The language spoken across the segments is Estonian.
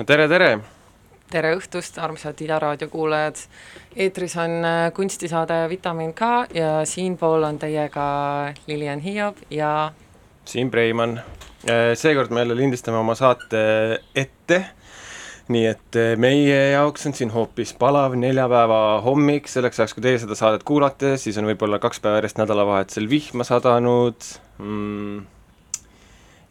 no tere, tere! tere õhtust, armsad Ida raadio kuulajad. eetris on äh, kunstisaade Vitamin K ja siinpool on teiega Lilian Hiob ja Siim Preimann. Äh, seekord me jälle lindistame oma saate ette nii et eh, meie jaoks on siin hoopis palav neljapäeva hommik, selleks ajaks, kui teie seda saadet kuulate, siis on võib-olla kaks päeva järjest nädalavahetusel vihma sadanud mm..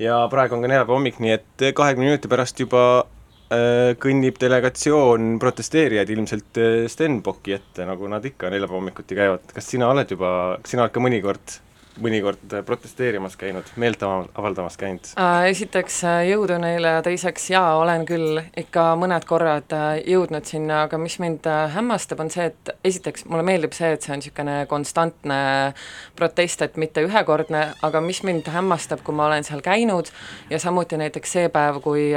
ja praegu on ka neljapäeva hommik, nii et kahekümne minuti pärast juba äh, kõnnib delegatsioon protesteerijaid ilmselt äh, Stenbocki ette, nagu nad ikka neljapäeva hommikuti käivad. kas sina oled juba, kas sina oled ka mõnikord mõnikord protesteerimas käinud, meelt avaldamas käinud? Äh, esiteks äh, jõudu neile teiseks jaa, olen küll ikka mõned korrad äh, jõudnud sinna, aga mis mind hämmastab, on see, et esiteks mulle meeldib see, et see on niisugune konstantne protest, et mitte ühekordne, aga mis mind hämmastab, kui ma olen seal käinud ja samuti näiteks see päev, kui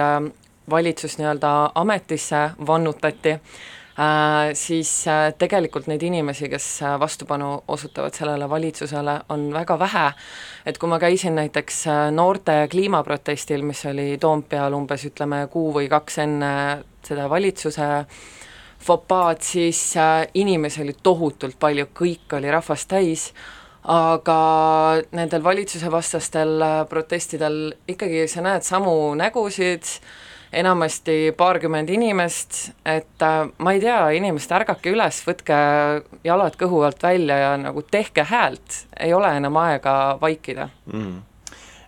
valitsus nii-öelda ametisse vannutati, Äh, siis äh, tegelikult neid inimesi, kes äh, vastupanu osutavad sellele valitsusele, on väga vähe. et kui ma käisin näiteks noorte kliimaprotestil, mis oli Toompeal umbes ütleme kuu või kaks enne seda valitsuse fopaad, siis inimesi oli tohutult palju, kõik oli rahvast täis, aga nendel valitsuse vastastel protestidel ikkagi sa näed samu nägusid, enamasti paarkümmend inimest, et äh, ma ei tea, inimesed, ärgake üles, võtke jalad kõhu alt välja ja nagu tehke häält, ei ole enam aega vaikida. Mm..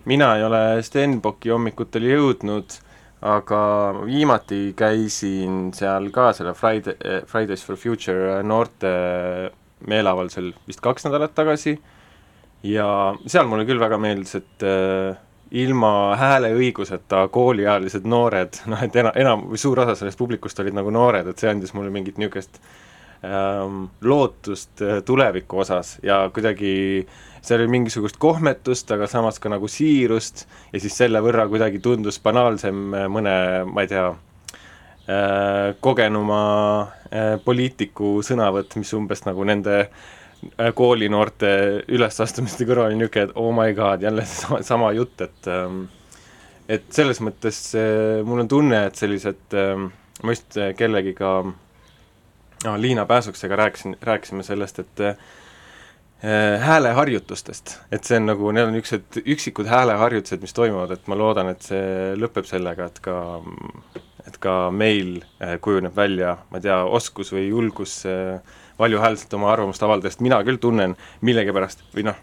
mina ei ole Stenbocki hommikutel jõudnud, aga viimati käisin seal ka selle Friday, Fridays for Future noorte meeleavaldusel vist kaks nädalat tagasi. Ja seal mulle küll väga meeldis, et äh, ilma hääleõiguseta kooliealised noored, noh et ena-, enam või suur osa sellest publikust olid nagu noored, et see andis mulle mingit niisugust ähm, lootust äh, tuleviku osas ja kuidagi seal oli mingisugust kohmetust, aga samas ka nagu siirust ja siis selle võrra kuidagi tundus banaalsem äh, mõne, ma ei tea äh,, kogenuma poliitiku sõnavõtt, mis umbes nagu nende Äh, koolinoorte ülesastumiste kõrval niisugune, et oh my god, jälle seesama sama jutt, et ähm, et selles mõttes äh, mul on tunne, et sellised ähm,, ma just äh, kellegiga no, Liina Pääsuksega rääkisin, rääkisime sellest, et äh, hääleharjutustest, et see on nagu, need on niisugused üksikud hääleharjutused, mis toimuvad, et ma loodan, et see lõpeb sellega, et ka et ka meil äh, kujuneb välja, ma ei tea, oskus või julgus äh, valjuhäälselt oma arvamust avaldada, sest mina küll tunnen millegipärast või noh,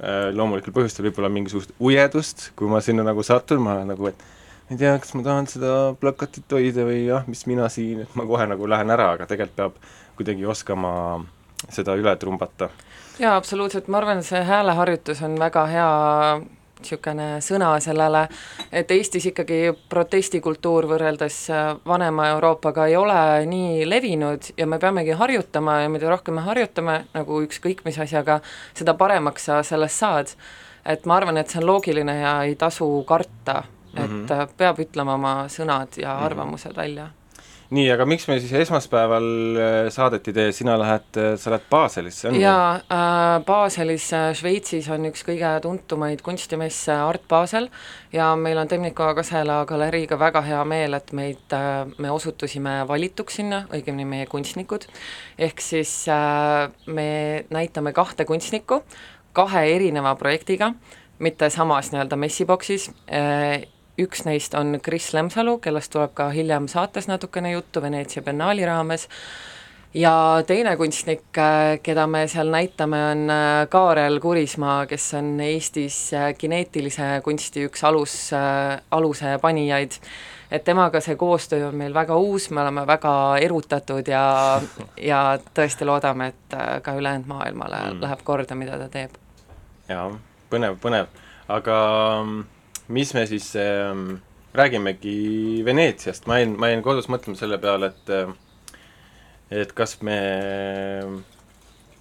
äh, loomulikel põhjustel võib-olla mingisugust ujedust, kui ma sinna nagu satun, ma nagu, et ma ei tea, kas ma tahan seda plakatit hoida või jah, mis mina siin, et ma kohe nagu lähen ära, aga tegelikult peab kuidagi oskama seda üle trumbata. jaa, absoluutselt, ma arvan, see hääleharjutus on väga hea niisugune sõna sellele, et Eestis ikkagi protestikultuur võrreldes äh, vanema Euroopaga ei ole nii levinud ja me peamegi harjutama ja mida rohkem me harjutame, nagu ükskõik mis asjaga, seda paremaks sa sellest saad. et ma arvan, et see on loogiline ja ei tasu karta, et mm -hmm. peab ütlema oma sõnad ja mhm. arvamused välja nii, aga miks me siis esmaspäeval äh, saadeti tee, sina lähed, äh, sa lähed Baselisse, on ju? jaa äh,, Baselis äh, Šveitsis on üks kõige tuntumaid kunstimesse Art Basel ja meil on Temniko Kasela galeriiga väga hea meel, et meid äh,, me osutusime valituks sinna, õigemini meie kunstnikud, ehk siis äh, me näitame kahte kunstnikku kahe erineva projektiga, mitte samas nii-öelda messiboksis äh,, üks neist on Kris Lemsalu, kellest tuleb ka hiljem saates natukene juttu Veneetsia biennaali raames, ja teine kunstnik, äh, keda me seal näitame, on äh, Kaarel Kurismaa, kes on Eestis äh, kineetilise kunsti üks alus, aluse panijaid. et temaga see koostöö on meil väga uus, me oleme väga erutatud ja, ja tõesti loodame, et ka ülejäänud maailmale mm. läheb korda, mida ta teeb. jaa, põnev, põnev, aga mm, mis me siis äh, räägimegi Veneetsiast, ma jäin, ma jäin kodus mõtlema selle peale, et äh, et kas me,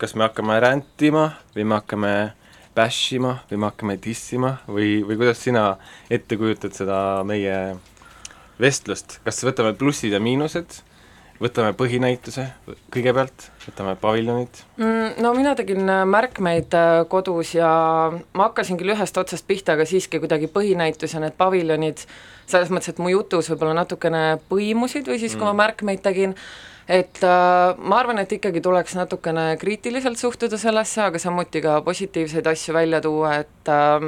kas me hakkame rändima või me hakkame bash ima või me hakkame dissima või, või kuidas sina ette kujutad seda meie vestlust, kas võtame plussid ja miinused võtame põhinäituse kõigepealt, võtame paviljonid mm,? No mina tegin äh, märkmeid äh, kodus ja ma hakkasin küll ühest otsast pihta, aga siiski kuidagi põhinäitus ja need paviljonid, selles mõttes, et mu jutus võib-olla natukene põimusid või siis mm., kui ma märkmeid tegin, et äh, ma arvan, et ikkagi tuleks natukene kriitiliselt suhtuda sellesse, aga samuti ka positiivseid asju välja tuua, et äh,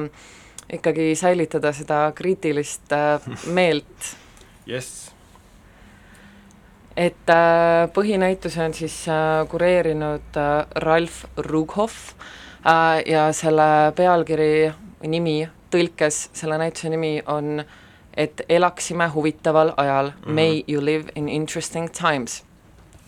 ikkagi säilitada seda kriitilist äh, meelt. jess et äh, põhinäituse on siis äh, kureerinud äh, Ralf Rughoff äh, ja selle pealkiri, nimi, tõlkes selle näituse nimi on et elaksime huvitaval ajal mm, -hmm. may you live in interesting times.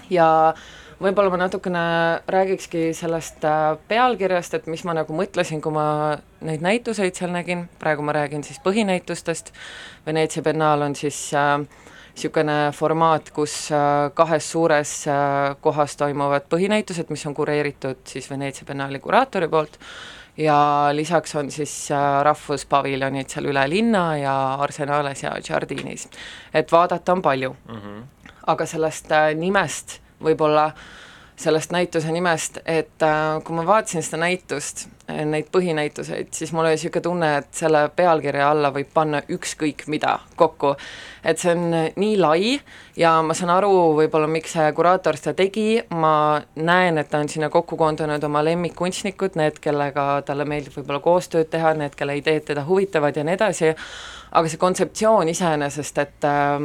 ja võib-olla ma natukene räägikski sellest äh, pealkirjast, et mis ma nagu mõtlesin, kui ma neid näituseid seal nägin, praegu ma räägin siis põhinäitustest, Veneetsia biennaal on siis äh, niisugune formaat, kus äh, kahes suures äh, kohas toimuvad põhinäitused, mis on kureeritud siis Veneetsia biennaali kuraatori poolt, ja lisaks on siis äh, rahvuspaviljonid seal üle linna ja Arsenales ja Jardinis. et vaadata on palju mm. -hmm. aga sellest nimest võib-olla äh, sellest näituse nimest, et äh, kui ma vaatasin seda näitust, äh, neid põhinäituseid, siis mul oli niisugune tunne, et selle pealkirja alla võib panna ükskõik mida kokku. et see on äh, nii lai ja ma saan aru võib-olla, miks see kuraator seda tegi, ma näen, et ta on sinna kokku koondanud oma lemmikkunstnikud, need, kellega talle meeldib võib-olla koostööd teha, need, kelle ideed teda huvitavad ja nii edasi, aga see kontseptsioon iseenesest, et äh,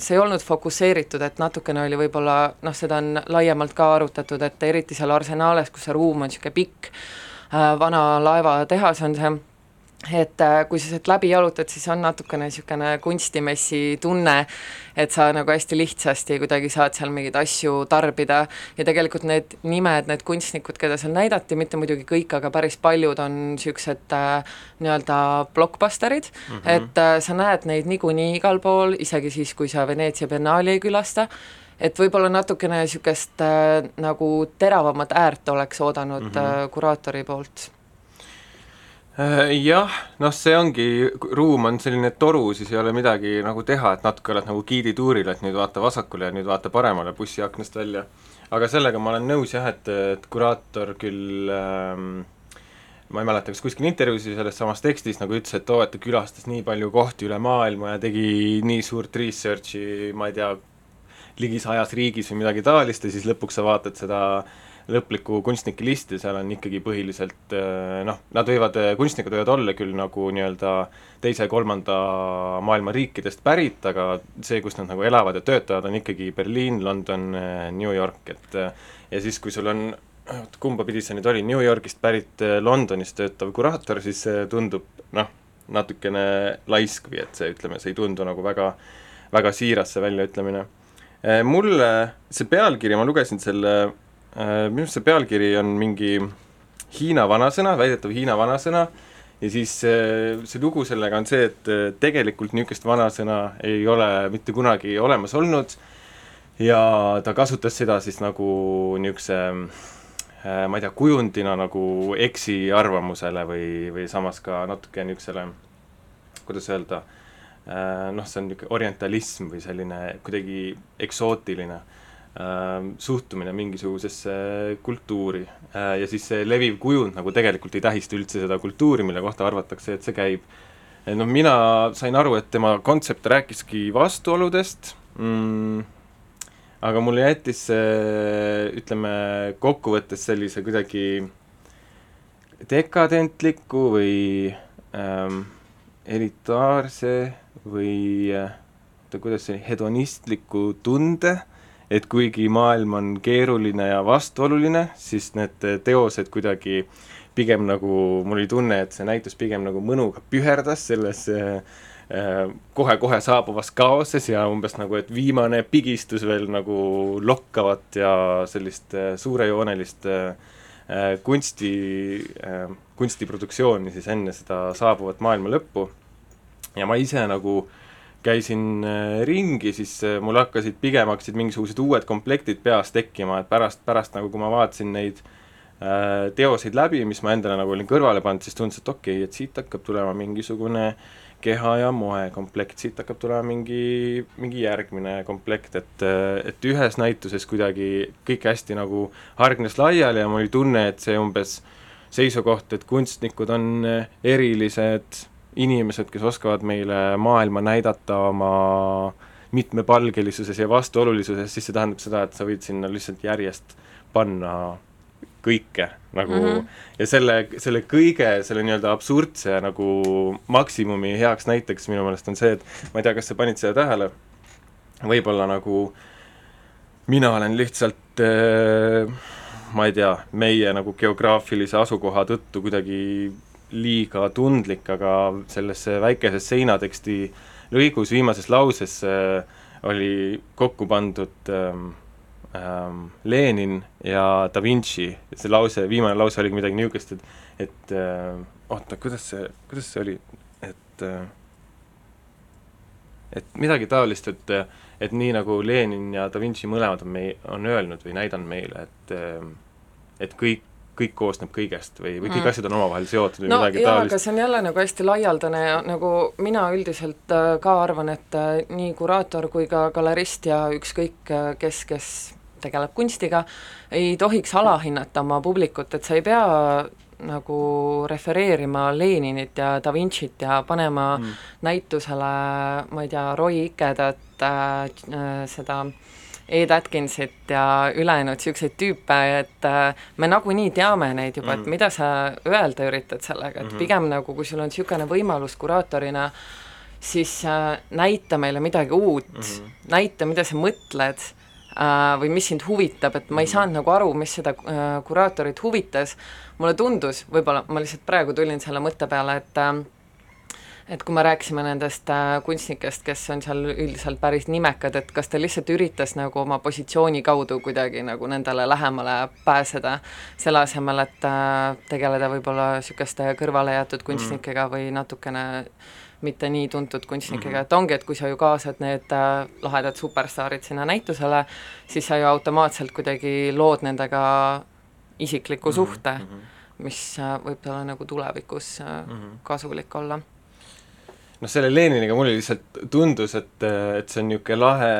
see ei olnud fokusseeritud, et natukene oli võib-olla noh, seda on laiemalt ka arutatud, et eriti seal Arsenales, kus see ruum on niisugune pikk äh,, vana laevatehas on see et äh, kui sa sealt läbi jalutad, siis on natukene niisugune kunstimessi tunne, et sa nagu hästi lihtsasti kuidagi saad seal mingeid asju tarbida ja tegelikult need nimed, need kunstnikud, keda seal näidati, mitte muidugi kõik, aga päris paljud on niisugused äh, nii-öelda blockbusterid mm, -hmm. et äh, sa näed neid niikuinii igal pool, isegi siis, kui sa Veneetsia biennaali ei külasta, et võib-olla natukene niisugust äh, nagu teravamat äärt oleks oodanud mm -hmm. äh, kuraatori poolt jah, noh, see ongi, ruum on selline toru, siis ei ole midagi nagu teha, et natuke oled nagu giidituuril, et nüüd vaata vasakule ja nüüd vaata paremale bussiaknast välja. aga sellega ma olen nõus jah, et, et kuraator küll ähm, ma ei mäleta, kas kuskil intervjuus või selles samas tekstis nagu ütles, et oo, et ta külastas nii palju kohti üle maailma ja tegi nii suurt research'i, ma ei tea, ligi sajas riigis või midagi taolist ja siis lõpuks sa vaatad seda äh, lõplikku kunstnike listi, seal on ikkagi põhiliselt äh, noh, nad võivad, äh, kunstnikud võivad olla küll nagu nii-öelda teise-kolmanda maailma riikidest pärit, aga see, kus nad nagu elavad ja töötavad, on ikkagi Berliin, London, äh, New York, et ja siis, kui sul on kumba pidi see nüüd oli, New Yorgist pärit Londonis töötav kuraator, siis see tundub noh, natukene laisk või et see, ütleme, see ei tundu nagu väga, väga siiras, see väljaütlemine. mulle see pealkiri, ma lugesin selle minu arust see pealkiri on mingi Hiina vanasõna, väidetav Hiina vanasõna, ja siis äh, see lugu sellega on see, et äh, tegelikult niisugust vanasõna ei ole mitte kunagi olemas olnud ja ta kasutas seda siis nagu niisuguse ma ei tea, kujundina nagu eksiarvamusele või, või samas ka natuke niisugusele, kuidas öelda, noh, see on niisugune orientalism või selline kuidagi eksootiline. äh, suhtumine mingisugusesse kultuuri äh, ja siis see leviv kujund nagu tegelikult ei tähista üldse seda kultuuri, mille kohta arvatakse, et see käib. noh, mina sain aru, et tema kontsept rääkiski vastuoludest mm,, aga mulle jättis see, ütleme, kokkuvõttes sellise kuidagi dekadentliku või ähm, elitaarse või oota, kuidas see, hedonistliku tunde et kuigi maailm on keeruline ja vastuoluline, siis need teosed kuidagi pigem nagu, mul oli tunne, et see näitus pigem nagu mõnuga püherdas selles äh, kohe-kohe saabuvas kaoses ja umbes nagu, et viimane pigistus veel nagu lokkavat ja sellist äh, suurejoonelist äh, kunsti, kunstiproduktsiooni siis enne seda saabuvat maailma lõppu. ja ma ise nagu äh, käisin äh, ringi, siis äh, mul hakkasid, pigem hakkasid mingisugused uued komplektid peas tekkima, et pärast, pärast nagu kui ma vaatasin neid äh, teoseid läbi, mis ma endale nagu olin kõrvale pannud, siis tundus, et okei okay,, et siit hakkab tulema mingisugune keha ja moe komplekt, siit hakkab tulema mingi, mingi järgmine komplekt, et, et ühes näituses kuidagi kõik hästi nagu hargnes laiali ja mul oli tunne, et see umbes seisukoht, et kunstnikud on erilised inimesed, kes oskavad meile maailma näidata oma mitmepalgelisuses ja vastuolulisuses, siis see tähendab seda, et sa võid sinna lihtsalt järjest panna kõike nagu mm -hmm. ja selle, selle kõige, selle nii-öelda absurdse nagu maksimumi heaks näiteks minu meelest on see, et ma ei tea, kas sa panid seda tähele, võib-olla nagu mina olen lihtsalt äh, ma ei tea, meie nagu geograafilise asukoha tõttu kuidagi liiga tundlik, aga sellesse väikeses seinateksti lõigus viimases lauses äh, oli kokku pandud ähm, ähm, Lenin ja Da Vinci, see lause, viimane lause oligi midagi niisugust, et et äh, oota, kuidas see, kuidas see oli, et äh, et midagi taolist, et et nii nagu Lenin ja Da Vinci mõlemad on mei-, on öelnud või näidanud meile, et äh, et kõik kõik koosneb kõigest või, või kõik mm. asjad on omavahel seotud või no, midagi taolist. aga see on jälle nagu hästi laialdane ja nagu mina üldiselt äh, ka arvan, et äh, nii kuraator kui ka galerist ja ükskõik äh, kes, kes tegeleb kunstiga, ei tohiks alahinnata oma publikut, et sa ei pea nagu refereerima Leninit ja Da Vinci't ja panema mm. näitusele, ma ei tea, Roy Ikedat äh,, seda Ed Atkinsit ja ülejäänud niisuguseid tüüpe, et äh, me nagunii teame neid juba mm, et mida sa öelda üritad sellega, et mm -hmm. pigem nagu kui sul on niisugune võimalus kuraatorina, siis äh, näita meile midagi uut mm, -hmm. näita, mida sa mõtled äh, või mis sind huvitab, et ma ei mhm. saanud nagu aru, mis seda kuraatorit huvitas, mulle tundus, võib-olla ma lihtsalt praegu tulin selle mõtte peale, et äh, et kui me rääkisime nendest äh, kunstnikest, kes on seal üldiselt päris nimekad, et kas ta lihtsalt üritas nagu oma positsiooni kaudu kuidagi nagu nendele lähemale pääseda, selle asemel, et äh, tegeleda võib-olla niisuguste kõrvale jäetud kunstnikega mm. või natukene mitte nii tuntud kunstnikega mm, -hmm. et ongi, et kui sa ju kaasad need äh, lahedad superstaarid sinna näitusele, siis sa ju automaatselt kuidagi lood nendega isikliku mm -hmm. suhte, mis võib talle nagu tulevikus mm -hmm. kasulik olla noh, selle Leniniga mulle lihtsalt tundus, et, et see on niisugune lahe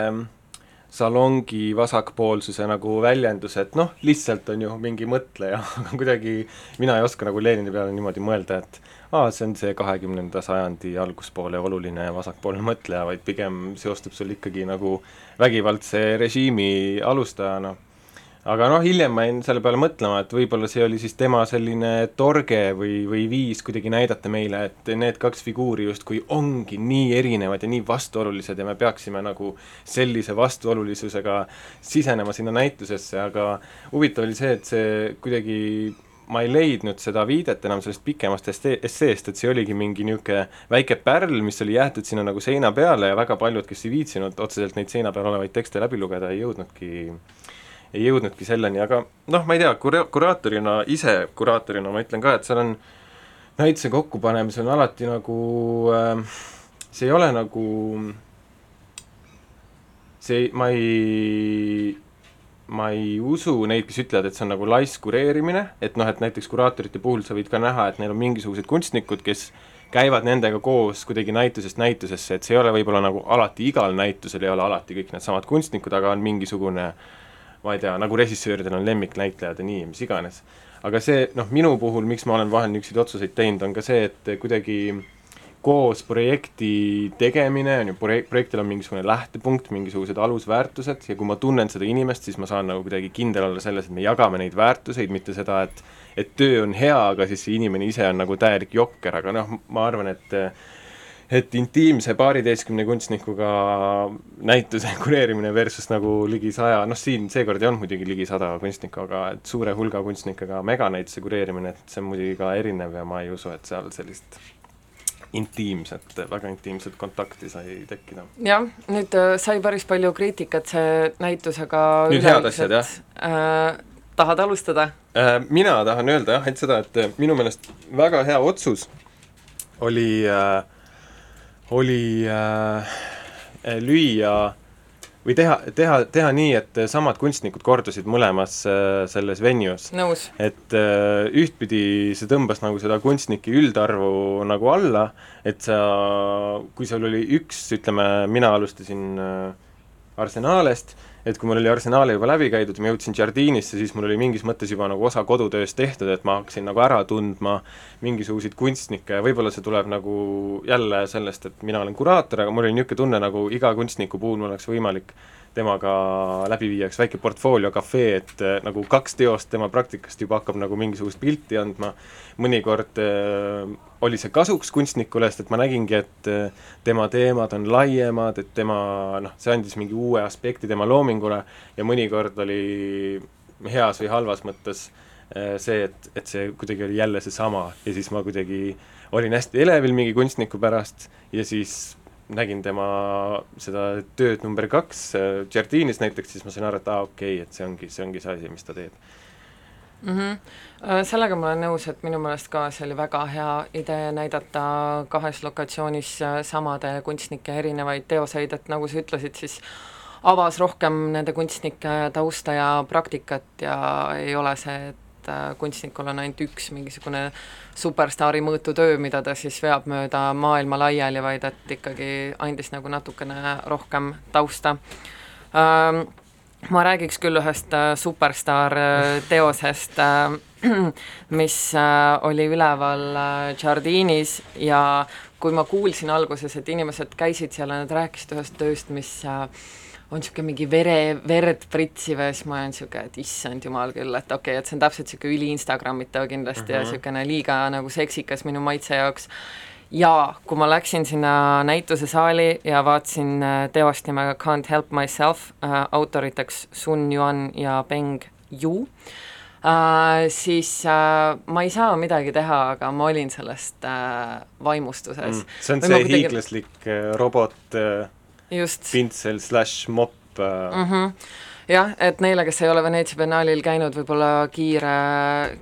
salongi vasakpoolsuse nagu väljendus, et noh, lihtsalt on ju mingi mõtleja, aga kuidagi mina ei oska nagu Lenini peale niimoodi mõelda, et aa, see on see kahekümnenda sajandi alguspoole oluline vasakpoolne mõtleja, vaid pigem seostub sul ikkagi nagu vägivaldse režiimi alustajana. no aga noh, hiljem ma jäin selle peale mõtlema, et võib-olla see oli siis tema selline torge või, või viis kuidagi näidata meile, et need kaks figuuri justkui ongi nii erinevad ja nii vastuolulised ja me peaksime nagu sellise vastuolulisusega sisenema sinna näitusesse, aga huvitav oli see, et see kuidagi ma ei leidnud seda viidet enam sellest pikemast esseest, et see oligi mingi niisugune väike pärl, mis oli jäetud sinna nagu seina peale ja väga paljud, kes ei viitsinud otseselt neid seina peal olevaid tekste läbi lugeda, ei jõudnudki ei jõudnudki selleni, aga noh, ma ei tea, kura-, kuraatorina, ise kuraatorina ma ütlen ka, et seal on näituse kokkupanemisel on alati nagu äh, see ei ole nagu see, ma ei, ma ei usu neid, kes ütlevad, et see on nagu laisk kureerimine, et noh, et näiteks kuraatorite puhul sa võid ka näha, et neil on mingisugused kunstnikud, kes käivad nendega koos kuidagi näitusest näitusesse, et see ei ole võib-olla nagu alati igal näitusel ei ole alati kõik needsamad kunstnikud, aga on mingisugune äh, ma ei tea, nagu režissööridel on lemmiknäitlejad ja nii, mis iganes. aga see, noh, minu puhul, miks ma olen vahel niisuguseid otsuseid teinud, on ka see, et kuidagi koos projekti tegemine on ju, projektil on mingisugune lähtepunkt, mingisugused alusväärtused ja kui ma tunnen seda inimest, siis ma saan nagu kuidagi kindel olla selles, et me jagame neid väärtuseid, mitte seda, et et töö on hea, aga siis see inimene ise on nagu täielik jokker, aga noh, ma arvan, et et intiimse paariteistkümne kunstnikuga näituse kureerimine versus nagu ligi saja, noh siin seekord ei olnud muidugi ligi sada kunstnikku, aga et suure hulga kunstnikega meganäituse kureerimine, et see on muidugi ka erinev ja ma ei usu, et seal sellist intiimset, väga intiimset kontakti sai tekkida. jah, nüüd äh, sai päris palju kriitikat see näitus, aga nüüd head asjad, jah äh,? tahad alustada äh,? Mina tahan öelda jah, ainult seda, et minu meelest väga hea otsus oli äh, oli äh, lüüa või teha, teha, teha nii, et samad kunstnikud kordusid mõlemas äh, selles venues. et äh, ühtpidi see tõmbas nagu seda kunstnike üldarvu nagu alla, et sa, kui sul oli üks, ütleme, mina alustasin äh, Arsenalest, et kui mul oli Arsenali juba läbi käidud ma jõudsin Jardinisse, siis mul oli mingis mõttes juba nagu osa kodutööst tehtud, et ma hakkasin nagu ära tundma mingisuguseid kunstnikke ja võib-olla see tuleb nagu jälle sellest, et mina olen kuraator, aga mul oli niisugune tunne, nagu iga kunstniku puhul mul oleks võimalik temaga läbi viia üks väike portfoolio cafe, et äh, nagu kaks teost tema praktikast juba hakkab nagu mingisugust pilti andma, mõnikord äh, oli see kasuks kunstnikule, sest et ma nägingi, et äh, tema teemad on laiemad, et tema noh, see andis mingi uue aspekti tema loomingule ja mõnikord oli heas või halvas mõttes see, et, et see kuidagi oli jälle seesama ja siis ma kuidagi olin hästi elevil mingi kunstniku pärast ja siis nägin tema seda tööd number kaks Giardinis äh, näiteks, siis ma sain aru, et aa ah, okei okay,, et see ongi, see ongi see asi, mis ta teeb mm. -hmm. Sellega ma olen nõus, et minu meelest ka see oli väga hea idee näidata kahes lokatsioonis äh, samade kunstnike erinevaid teoseid, et nagu sa ütlesid, siis avas rohkem nende kunstnike tausta ja praktikat ja ei ole see, et et kunstnikul on ainult üks mingisugune superstaari mõõtu töö, mida ta siis veab mööda maailma laiali, vaid et ikkagi andis nagu natukene rohkem tausta. Ähm, ma räägiks küll ühest äh, superstaar äh, teosest, äh, mis oli üleval Jardinis ja kui ma kuulsin alguses, et inimesed käisid seal ja nad rääkisid ühest tööst, mis on niisugune mingi vere, verd pritsiv ja siis ma olen niisugune, et issand jumal küll, et okei okay,, et see on täpselt niisugune üli Instagrammitav kindlasti mm -hmm. ja mhm. niisugune liiga nagu seksikas minu maitse jaoks ja kui ma läksin sinna näitusesaali ja vaatasin äh, teost nimega Can't help myself äh,, autoriteks Sun Yuan ja Peng Yu äh,, siis äh, ma ei saa midagi teha, aga ma olin sellest äh, vaimustuses mm,. see on Või see kuidagi... hiiglaslik äh, robot just pintsel slaš mopp äh. mm. -hmm jah, et neile, kes ei ole Veneetsia biennaalil käinud, võib-olla kiire,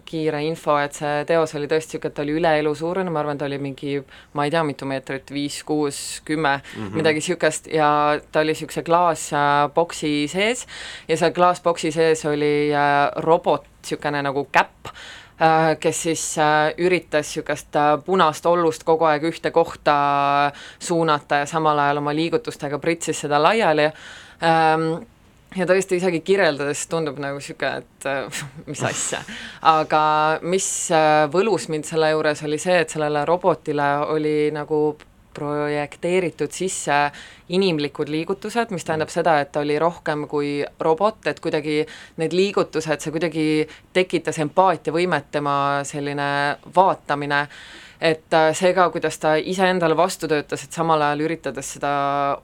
kiire info, et see teos oli tõesti niisugune, et ta oli üle elu suurune, ma arvan, ta oli mingi ma ei tea, mitu meetrit, viis, kuus, kümme mm, -hmm. midagi niisugust, ja ta oli niisuguse klaasboksi sees ja seal klaasboksi sees oli äh, robot, niisugune nagu käpp, äh, kes siis äh, üritas niisugust punast ollust kogu aeg ühte kohta suunata ja samal ajal oma liigutustega pritsis seda laiali ähm, ja tõesti isegi kirjeldades tundub nagu niisugune, et äh, mis asja. aga mis äh, võlus mind selle juures, oli see, et sellele robotile oli nagu projekteeritud sisse inimlikud liigutused, mis tähendab seda, et ta oli rohkem kui robot, et kuidagi need liigutused, see kuidagi tekitas empaatiavõimet, tema selline vaatamine et äh, see ka, kuidas ta iseendale vastu töötas, et samal ajal üritades seda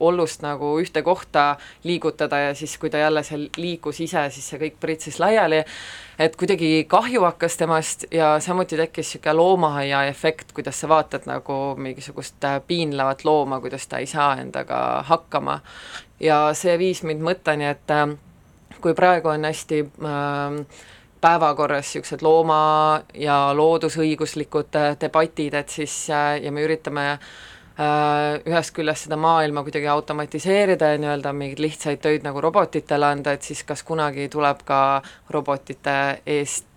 ollust nagu ühte kohta liigutada ja siis, kui ta jälle seal liikus ise, siis see kõik pritsis laiali, et kuidagi kahju hakkas temast ja samuti tekkis niisugune loomahaia efekt, kuidas sa vaatad nagu mingisugust äh, piinlevat looma, kuidas ta ei saa endaga hakkama. ja see viis mind mõtteni, et äh, kui praegu on hästi äh, päevakorras niisugused looma- ja loodusõiguslikud äh, debatid, et siis äh, ja me üritame äh, ühest küljest seda maailma kuidagi automatiseerida ja nii-öelda mingeid lihtsaid töid nagu robotitele anda, et siis kas kunagi tuleb ka robotite eest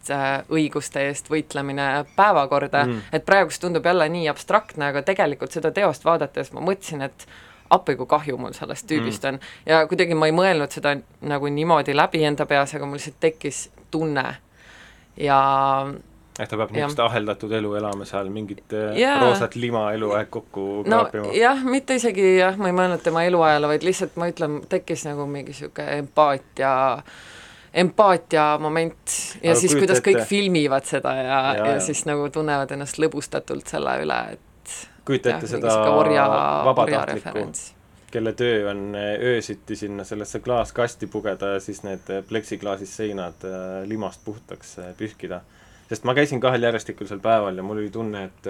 õiguste eest võitlemine päevakorda mm., et praegu see tundub jälle nii abstraktne, aga tegelikult seda teost vaadates ma mõtlesin, et appi, kui kahju mul sellest tüübist mm. on ja kuidagi ma ei mõelnud seda nagu niimoodi läbi enda peas, aga mul lihtsalt tekkis tunne ja ehk ta peab niisugust aheldatud elu elama seal, mingit yeah. Äh, roosat lima eluaeg kokku kraapima no,? jah, mitte isegi jah, ma ei mõelnud tema eluajale, vaid lihtsalt ma ütlen, tekkis nagu mingi niisugune empaatia empaatia moment ja Aga siis, kuidas ette. kõik filmivad seda ja, ja, ja, ja siis nagu tunnevad ennast lõbustatult selle üle, et kujuta ette seda vabatahtlikku kelle töö on äh, öösiti sinna sellesse klaaskasti pugeda ja siis need äh, pleksiklaasist seinad äh, limast puhtaks pühkida. sest ma käisin kahel järjestikulisel päeval ja mul oli tunne, et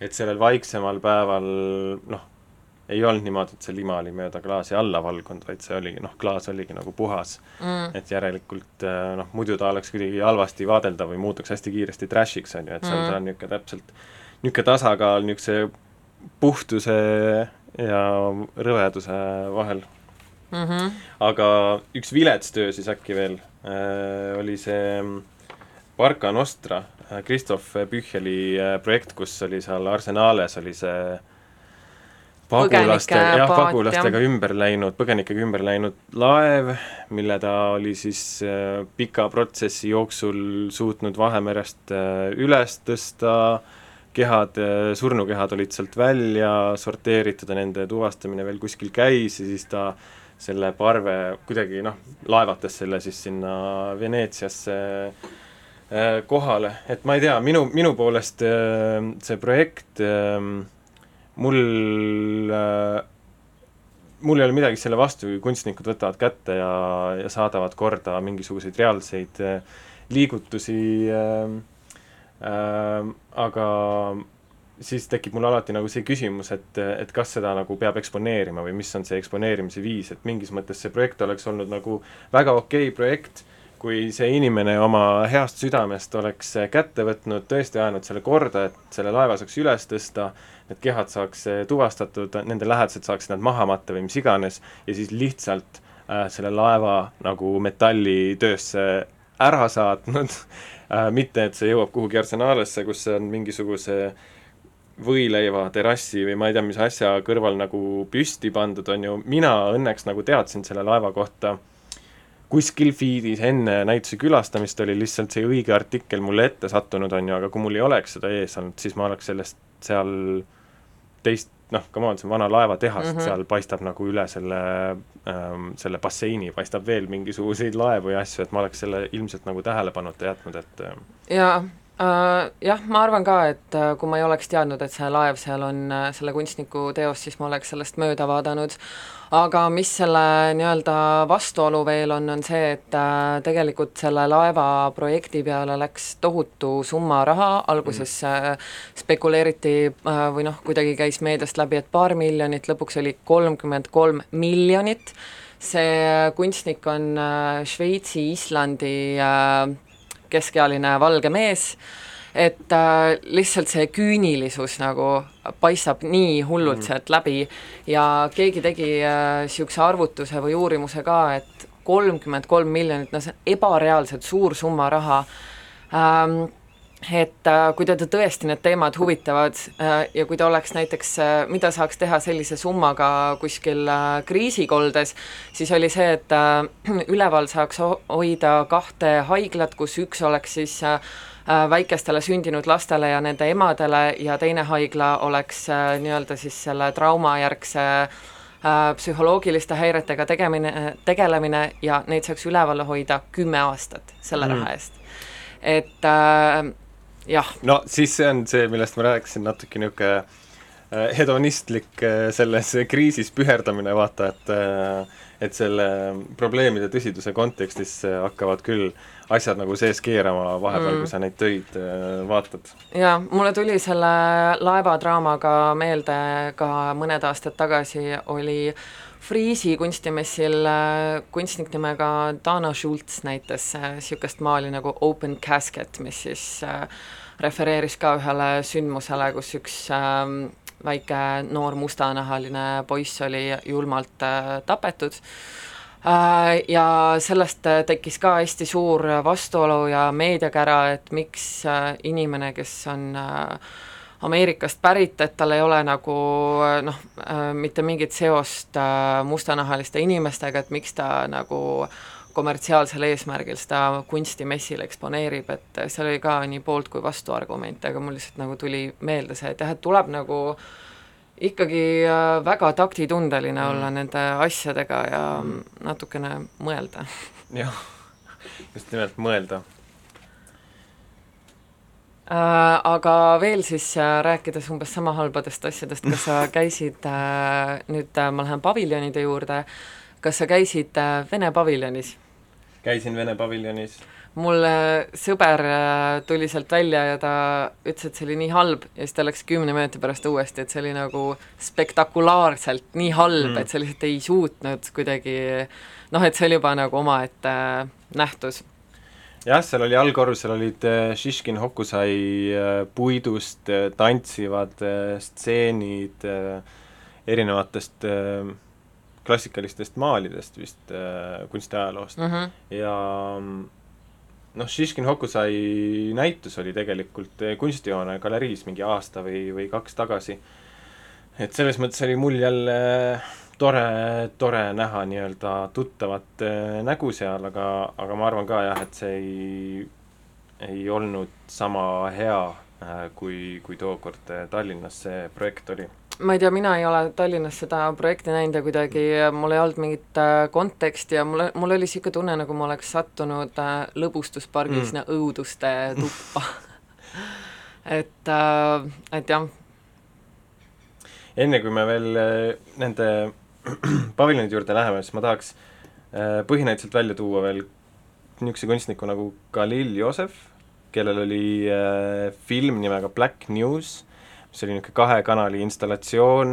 et sellel vaiksemal päeval noh, ei olnud niimoodi, et see lima oli mööda klaasi alla valgunud, vaid see oligi, noh, klaas oligi nagu puhas mm.. et järelikult noh, muidu ta oleks kuidagi halvasti vaadeldav või muutuks hästi kiiresti trash'iks, on ju, et seal mm. ta on niisugune täpselt, niisugune tasakaal niisuguse puhtuse ja rõveduse vahel. mm. -hmm. aga üks vilets töö siis äkki veel äh, oli see Barca Nostra, Christoph Pücheli projekt, kus oli seal Arsenales oli see pagulaste, jah, pagulastega jah. ümber läinud, põgenikega ümber läinud laev, mille ta oli siis äh, pika protsessi jooksul suutnud Vahemerest äh, üles tõsta, kehad äh,, surnukehad olid sealt välja sorteeritud ja nende tuvastamine veel kuskil käis ja siis ta selle parve kuidagi noh, laevatas selle siis sinna Veneetsiasse äh, kohale, et ma ei tea, minu, minu poolest äh, see projekt mul mul ei ole midagi selle vastu, kui kunstnikud võtavad kätte ja, ja saadavad korda mingisuguseid reaalseid liigutusi äh,, äh, aga siis tekib mul alati nagu see küsimus, et, et kas seda nagu peab eksponeerima või mis on see eksponeerimise viis, et mingis mõttes see projekt oleks olnud nagu väga okei okay projekt, kui see inimene oma heast südamest oleks kätte võtnud, tõesti ajanud selle korda, et selle laeva saaks üles tõsta, need kehad saaks tuvastatud, nende lähedased saaksid nad maha matta või mis iganes, ja siis lihtsalt äh, selle laeva nagu metallitöösse ära saatnud äh,, mitte et see jõuab kuhugi arsenaalesse, kus see on mingisuguse võileiva terrassi või ma ei tea, mis asja kõrval nagu püsti pandud, on ju, mina õnneks nagu teadsin selle laeva kohta kuskil feed'is enne näituse külastamist oli lihtsalt see õige artikkel mulle ette sattunud, on ju, aga kui mul ei oleks seda ees olnud, siis ma oleks sellest seal teist, noh, come on, see on vana laevatehas mm, -hmm. seal paistab nagu üle selle ähm,, selle basseini paistab veel mingisuguseid laevu ja asju, et ma oleks selle ilmselt nagu tähelepanuta jätnud, et äh, jaa jah, ma arvan ka, et uh, kui ma ei oleks teadnud, et see laev seal on uh, selle kunstniku teos, siis ma oleks sellest mööda vaadanud, aga mis selle nii-öelda vastuolu veel on, on see, et tegelikult selle laeva projekti peale läks tohutu summa raha, alguses mm. spekuleeriti või noh, kuidagi käis meediast läbi, et paar miljonit, lõpuks oli kolmkümmend kolm miljonit, see kunstnik on Šveitsi, Islandi äh, keskealine valge mees, et äh, lihtsalt see küünilisus nagu paistab nii hullult mm. sealt läbi ja keegi tegi niisuguse äh, arvutuse või uurimuse ka, et kolmkümmend kolm miljonit, no see on ebareaalselt suur summa raha ähm,, et äh, kui teda tõesti need teemad huvitavad äh, ja kui ta oleks näiteks äh,, mida saaks teha sellise summaga kuskil kriisikoldes, siis oli see, et üleval saaks ho hoida kahte haiglat, kus üks oleks siis väikestele sündinud lastele ja nende emadele ja teine haigla oleks nii-öelda siis selle traumajärgse psühholoogiliste häiretega tegemine, tegelemine ja neid saaks üleval hoida kümme aastat selle mm. raha eest. et äh. No siis see on see, millest ma rääkisin, natuke niisugune äh, hedonistlik äh, selles kriisis püherdamine, vaata, et äh, et selle probleemide tõsiduse kontekstis hakkavad küll asjad nagu sees keerama vahepeal mm., kui sa neid töid vaatad. jaa, mulle tuli selle laevadraamaga meelde ka mõned aastad tagasi oli Friisi kunstimessil kunstnik nimega Dana Schultz näitas niisugust maali nagu Open Casket, mis siis äh, refereeris ka ühele sündmusele, kus üks äh, väike noor mustanahaline poiss oli julmalt äh, tapetud. Äh, ja sellest äh, tekkis ka hästi suur vastuolu ja meediakära, et miks äh, inimene, kes on äh, Ameerikast pärit, et tal ei ole nagu noh, mitte mingit seost mustanahaliste inimestega, et miks ta nagu kommertsiaalsel eesmärgil seda kunsti messil eksponeerib, et seal oli ka nii poolt kui vastuargumente, aga mul lihtsalt nagu tuli meelde see, et jah, et tuleb nagu ikkagi äh, väga taktitundeline mm. olla nende asjadega ja natukene mõelda. jah, just nimelt mõelda Äh, aga veel siis äh, rääkides umbes sama halbadest asjadest, kas sa käisid äh,, nüüd äh, ma lähen paviljonide juurde, kas sa käisid äh, Vene paviljonis? käisin Vene paviljonis. mul sõber äh, tuli sealt välja ja ta ütles, et see oli nii halb ja siis ta läks kümne minuti pärast uuesti, et see oli nagu spektakulaarselt nii halb mm., et sa lihtsalt ei suutnud kuidagi noh, et see oli juba nagu omaette äh, nähtus jah, seal oli allkorrusel olid Šiškin Hokusai puidust tantsivad stseenid erinevatest klassikalistest maalidest vist äh, kunstiajaloost mm. -hmm. ja noh, Šiškin Hokusai näitus oli tegelikult äh, kunstijoone galeriis mingi aasta või, või kaks tagasi. et selles mõttes oli mul jälle tore, tore näha nii-öelda tuttavat äh, nägu seal, aga, aga ma arvan ka jah, et see ei, ei olnud sama hea, äh, kui, kui tookord äh, Tallinnas see projekt oli ma ei tea, mina ei ole Tallinnas seda projekti näinud ja kuidagi mul ei olnud mingit konteksti ja mul, mul oli niisugune tunne, nagu ma oleks sattunud lõbustuspargi mm. sinna õuduste tuppa et et jah. enne kui me veel nende paviljonide juurde läheme, siis ma tahaks äh, põhinäituselt välja tuua veel niisuguse kunstniku nagu Khalil Yosef, kellel oli äh, film nimega Black News mis oli niisugune kahe kanali installatsioon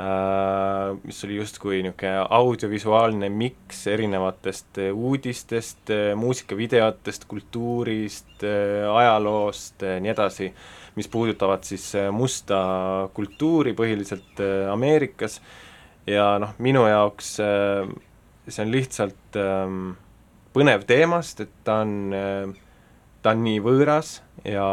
äh,, mis oli justkui niisugune audiovisuaalne miks erinevatest äh, uudistest, äh, muusikavideotest, kultuurist, äh, ajaloost, nii edasi, mis puudutavad siis musta kultuuri põhiliselt Ameerikas ja noh, minu jaoks see on lihtsalt ähm, põnev teema, sest et ta on, ta on nii võõras ja,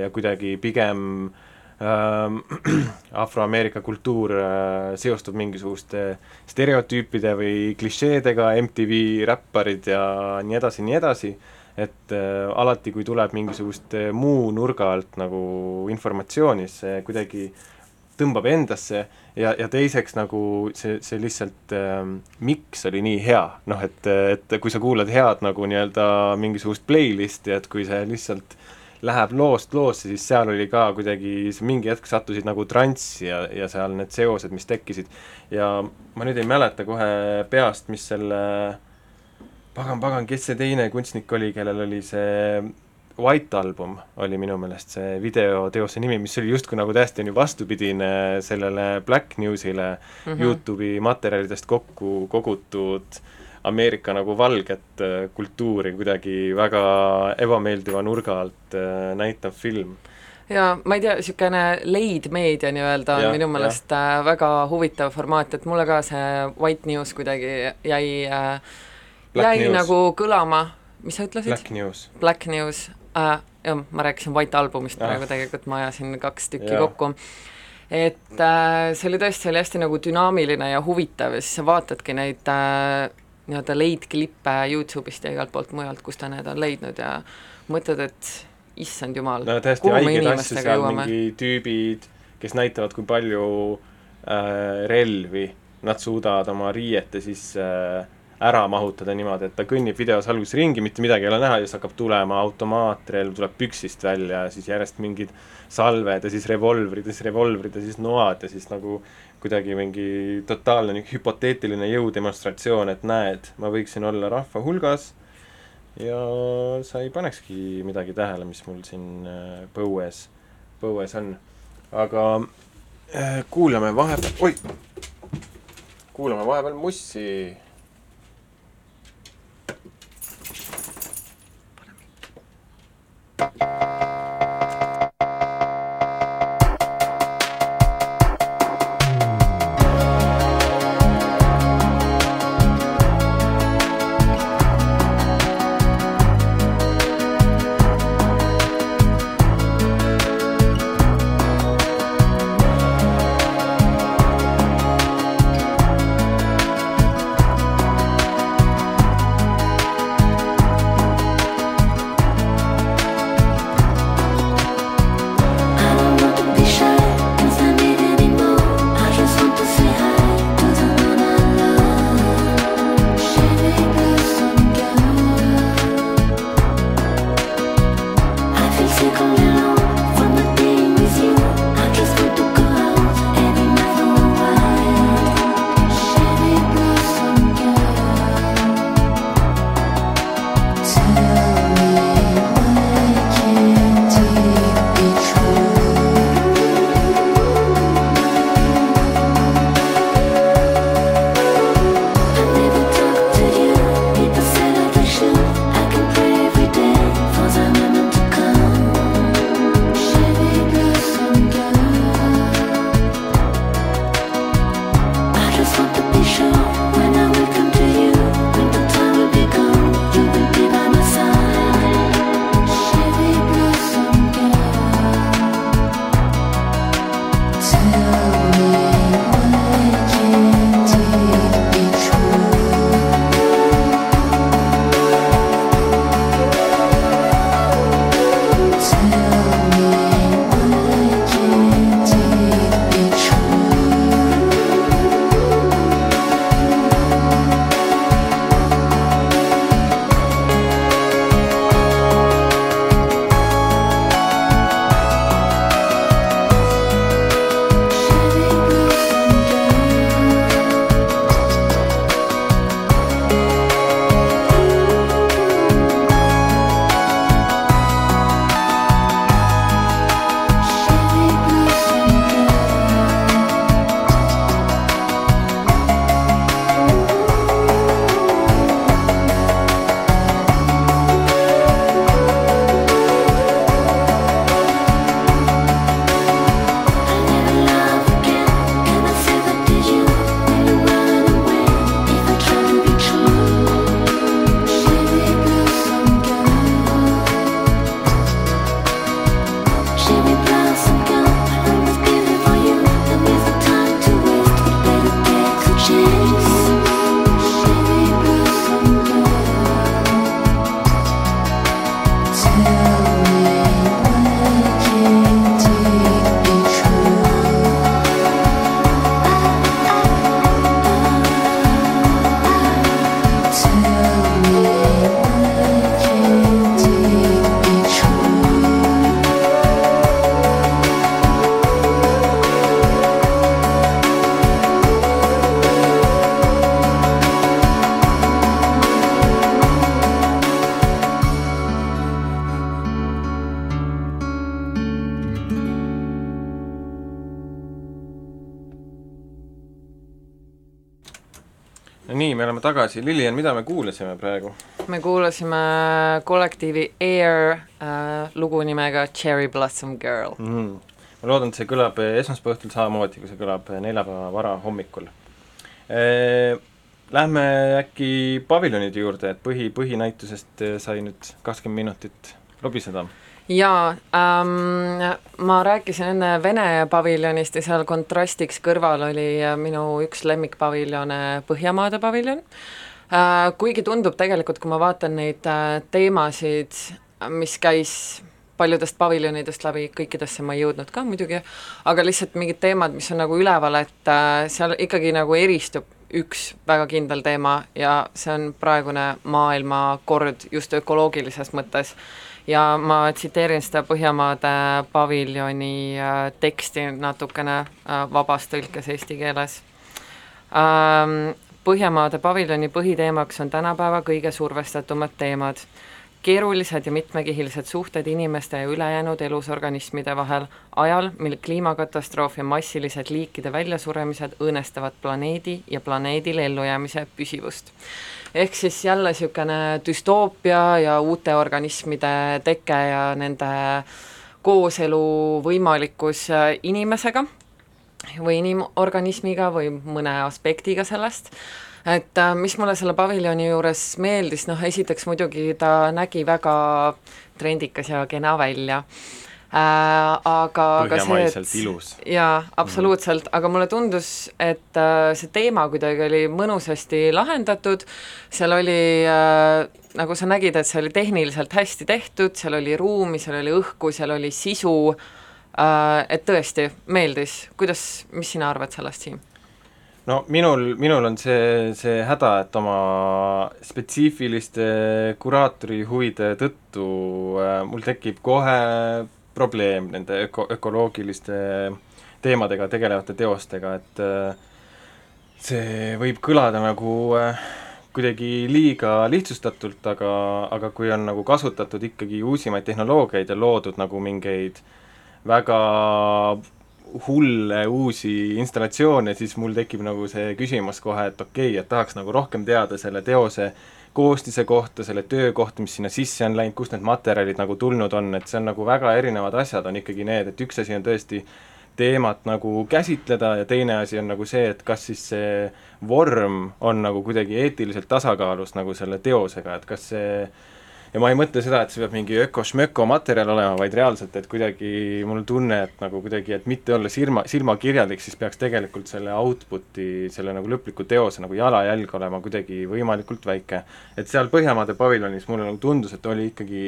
ja kuidagi pigem äh, afroameerika kultuur äh, seostub mingisuguste stereotüüpide või klišeedega, MTV räpparid ja nii edasi, nii edasi, et äh, alati, kui tuleb mingisugust äh, muu nurga alt nagu informatsiooni, see kuidagi tõmbab endasse ja, ja teiseks nagu see, see lihtsalt äh, miks oli nii hea, noh et, et kui sa kuulad head nagu nii-öelda mingisugust playlist'i, et kui see lihtsalt äh, läheb loost loosse, siis seal oli ka kuidagi, mingi hetk sattusid nagu transsi ja, ja seal need seosed, mis tekkisid. ja ma nüüd ei mäleta kohe peast, mis selle pagan, pagan, kes see teine kunstnik oli, kellel oli see White Album oli minu meelest see videoteose nimi, mis oli justkui nagu täiesti on ju vastupidine sellele Black Newsile mm -hmm. Youtube'i materjalidest kokku kogutud Ameerika nagu valget äh, kultuuri kuidagi väga ebameeldiva nurga alt äh, näitav film ja ma ei tea, niisugune leidmeedia nii-öelda on ja, minu meelest ja. Äh, väga huvitav formaat, et mulle ka see White News kuidagi jäi äh,, jäi news. nagu kõlama, mis sa ütlesid? Black News. Black News äh,, jah, ma rääkisin White albumist ah. praegu tegelikult, ma ajasin kaks tükki ja. kokku et äh, see oli tõesti, see oli hästi nagu dünaamiline ja huvitav ja siis sa vaatadki neid äh, nii-öelda leidklippe Youtube'ist ja igalt poolt mujalt, kus ta need on leidnud ja mõtled, et issand jumal no haigeid asju seal, mingi tüübid, kes näitavad, kui palju äh, relvi nad suudavad oma riiete siis äh, ära mahutada niimoodi, et ta kõnnib videos alguses ringi, mitte midagi ei ole näha ja siis hakkab tulema automaatrelv, tuleb püksist välja ja siis järjest mingid salved ja siis revolvrid ja siis revolvrid ja siis noad ja siis nagu kuidagi mingi totaalne niisugune hüpoteetiline jõudemonstratsioon, et näed, ma võiksin olla rahva hulgas ja sa ei panekski midagi tähele, mis mul siin äh, põues, põues on. aga äh, kuulame vahepeal, oi, kuulame vahepeal mussi Nii, me oleme tagasi, Lilian, mida me kuulasime praegu? me kuulasime kollektiivi Air äh, lugu nimega Cherry Blossom Girl mm.. ma loodan, et see kõlab esmaspäeva õhtul samamoodi, kui see kõlab neljapäeva varahommikul e,. Lähme äkki paviljonide juurde, et põhi, põhinäitusest sai nüüd kakskümmend minutit lobiseda jaa ähm,, ma rääkisin enne Vene paviljonist ja seal kontrastiks kõrval oli minu üks lemmikpaviljone Põhjamaade paviljon äh,. Kuigi tundub tegelikult, kui ma vaatan neid äh, teemasid, mis käis paljudest paviljonidest läbi, kõikidesse ma ei jõudnud ka muidugi, aga lihtsalt mingid teemad, mis on nagu üleval, et äh, seal ikkagi nagu eristub üks väga kindel teema ja see on praegune maailmakord just ökoloogilises mõttes. Ja ma tsiteerin seda Põhjamaade paviljoni äh, teksti natukene äh, vabas tõlkes eesti keeles ähm,. Põhjamaade paviljoni põhiteemaks on tänapäeva kõige survestatumad teemad keerulised ja mitmekihilised suhted inimeste ja ülejäänud elusorganismide vahel ajal, mil kliimakatastroof ja massilised liikide väljasuremised õõnestavad planeedi ja planeedil ellujäämise püsivust. ehk siis jälle niisugune düstoopia ja uute organismide teke ja nende kooselu võimalikkus inimesega või inimorganismiga või mõne aspektiga sellest et äh, mis mulle selle paviljoni juures meeldis, noh esiteks muidugi ta nägi väga trendikas ja kena välja äh,, aga aga see, et ilus. jaa, absoluutselt mm, -hmm. aga mulle tundus, et äh, see teema kuidagi oli mõnusasti lahendatud, seal oli äh, nagu sa nägid, et see oli tehniliselt hästi tehtud, seal oli ruumi, seal oli õhku, seal oli sisu äh,, et tõesti meeldis, kuidas, mis sina arvad sellest, Siim? No minul, minul on see, see häda, et oma spetsiifiliste kuraatori huvide tõttu äh, mul tekib kohe probleem nende öko, ökoloogiliste teemadega tegelevate teostega, et äh, see võib kõlada nagu äh, kuidagi liiga lihtsustatult, aga, aga kui on nagu kasutatud ikkagi uusimaid tehnoloogiaid ja loodud nagu mingeid väga hulle uusi installatsioone, siis mul tekib nagu see küsimus kohe, et okei okay,, et tahaks nagu rohkem teada selle teose koostise kohta, selle töö kohta, mis sinna sisse on läinud, kust need materjalid nagu tulnud on, et see on nagu väga erinevad asjad on ikkagi need, et üks asi on tõesti teemat nagu käsitleda ja teine asi on nagu see, et kas siis see vorm on nagu kuidagi eetiliselt tasakaalus nagu selle teosega, et kas see ja ma ei mõtle seda, et see peab mingi öko-šmöko materjal olema, vaid reaalselt, et kuidagi mul on tunne, et nagu kuidagi, et mitte olla silma, silmakirjalik, siis peaks tegelikult selle output'i, selle nagu lõpliku teose nagu jalajälg olema kuidagi võimalikult väike. et seal Põhjamaade paviljonis mulle nagu tundus, et oli ikkagi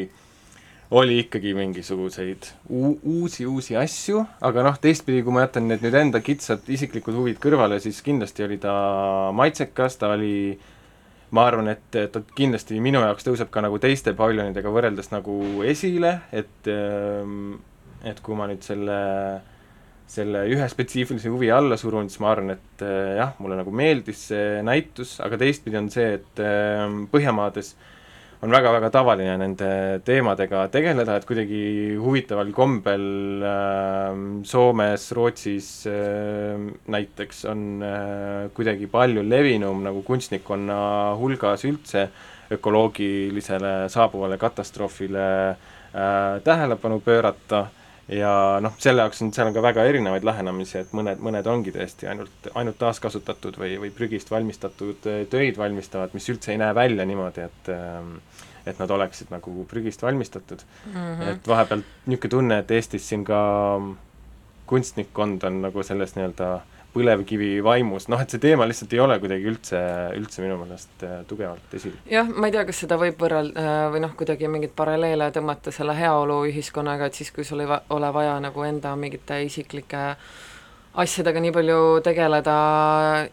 oli ikkagi mingisuguseid uusi, uusi asju, aga noh, teistpidi, kui ma jätan need nüüd enda kitsad isiklikud huvid kõrvale, siis kindlasti oli ta maitsekas, ta oli äh, ma arvan, et, ta kindlasti minu jaoks tõuseb ka nagu teiste paviljonidega võrreldes nagu esile, et ähm, et kui ma nüüd selle, selle ühe spetsiifilise huvi alla surun, siis ma arvan, et äh, jah, mulle nagu meeldis see näitus, aga teistpidi on see, et ähm, Põhjamaades äh, on väga-väga tavaline nende teemadega tegeleda, et kuidagi huvitaval kombel äh, Soomes, Rootsis äh, näiteks on äh, kuidagi palju levinum nagu kunstnikkonna hulgas üldse ökoloogilisele saabuvale katastroofile äh, tähelepanu pöörata. äh, ja noh, selle jaoks on, seal on ka väga erinevaid lähenemisi, et mõned, mõned ongi tõesti ainult, ainult taaskasutatud või, või prügist valmistatud äh, töid valmistavad, mis üldse ei näe välja niimoodi, et ähm, et nad oleksid nagu prügist valmistatud mm. -hmm. et vahepeal niisugune tunne, et Eestis siin ka kunstnikkond on nagu selles nii-öelda põlevkivi vaimus, noh et see teema lihtsalt ei ole kuidagi üldse, üldse minu meelest äh, tugevalt esil. jah, ma ei tea, kas seda võib võrrelda äh, või noh, kuidagi mingeid paralleele tõmmata selle heaoluühiskonnaga, et siis, kui sul ei va-, ole vaja nagu enda mingite isiklike asjadega nii palju tegeleda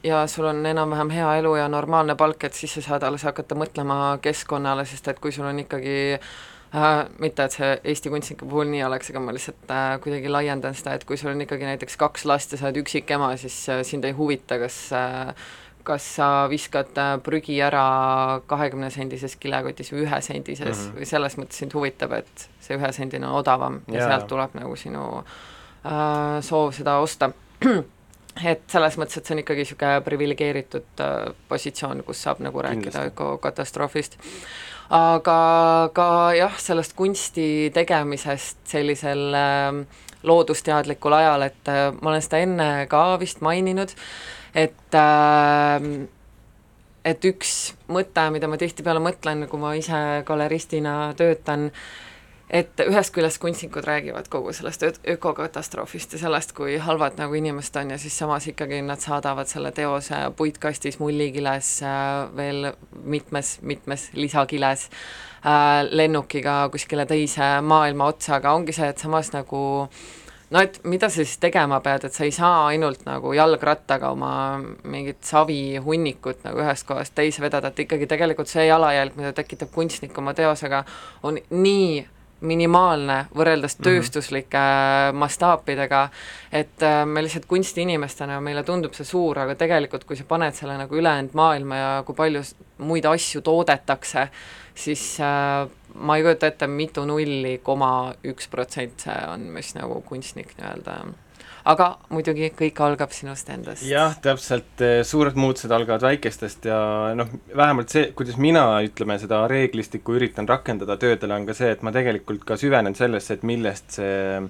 ja sul on enam-vähem hea elu ja normaalne palk, et siis sa saad alles hakata mõtlema keskkonnale, sest et kui sul on ikkagi äh, mitte et see Eesti kunstnike puhul nii oleks, aga ma lihtsalt äh, kuidagi laiendan seda, et kui sul on ikkagi näiteks kaks last ja sa oled üksikema, siis äh, sind ei huvita, kas äh, kas sa viskad äh, prügi ära kahekümne sendises kilekotis või ühesendises mm -hmm. või selles mõttes sind huvitab, et see ühesendine on odavam ja yeah. sealt tuleb nagu sinu äh, soov seda osta et selles mõttes, et see on ikkagi niisugune priviligeeritud äh, positsioon, kus saab nagu rääkida ökokatastroofist. Aga ka jah, sellest kunsti tegemisest sellisel äh, loodusteadlikul ajal, et äh, ma olen seda enne ka vist maininud, et äh, et üks mõte, mida ma tihtipeale mõtlen, kui ma ise galeristina töötan, et ühest küljest kunstnikud räägivad kogu sellest ökokatastroofist ja sellest, kui halvad nagu inimesed on ja siis samas ikkagi nad saadavad selle teose puitkastis, mullikiles, äh, veel mitmes, mitmes lisakiles äh, lennukiga kuskile teise maailma otsa, aga ongi see, et samas nagu no et mida sa siis tegema pead, et sa ei saa ainult nagu jalgrattaga oma mingit savihunnikut nagu ühest kohast teise vedada, et ikkagi tegelikult see jalajälg, mida tekitab kunstnik oma teosega, on nii minimaalne võrreldes mhm. tööstuslike mm -hmm. mastaapidega, et äh, me lihtsalt kunstiinimestena, meile tundub see suur, aga tegelikult kui sa paned selle nagu ülejäänud maailma ja kui palju muid asju toodetakse, siis äh, ma ei kujuta ette, mitu nulli koma üks protsent see on, mis nagu kunstnik nii-öelda aga muidugi kõik algab sinust endast. jah, täpselt, eh, suured muutused algavad väikestest ja noh, vähemalt see, kuidas mina, ütleme, seda reeglistikku üritan rakendada töödele, on ka see, et ma tegelikult ka süvenen sellesse, et millest see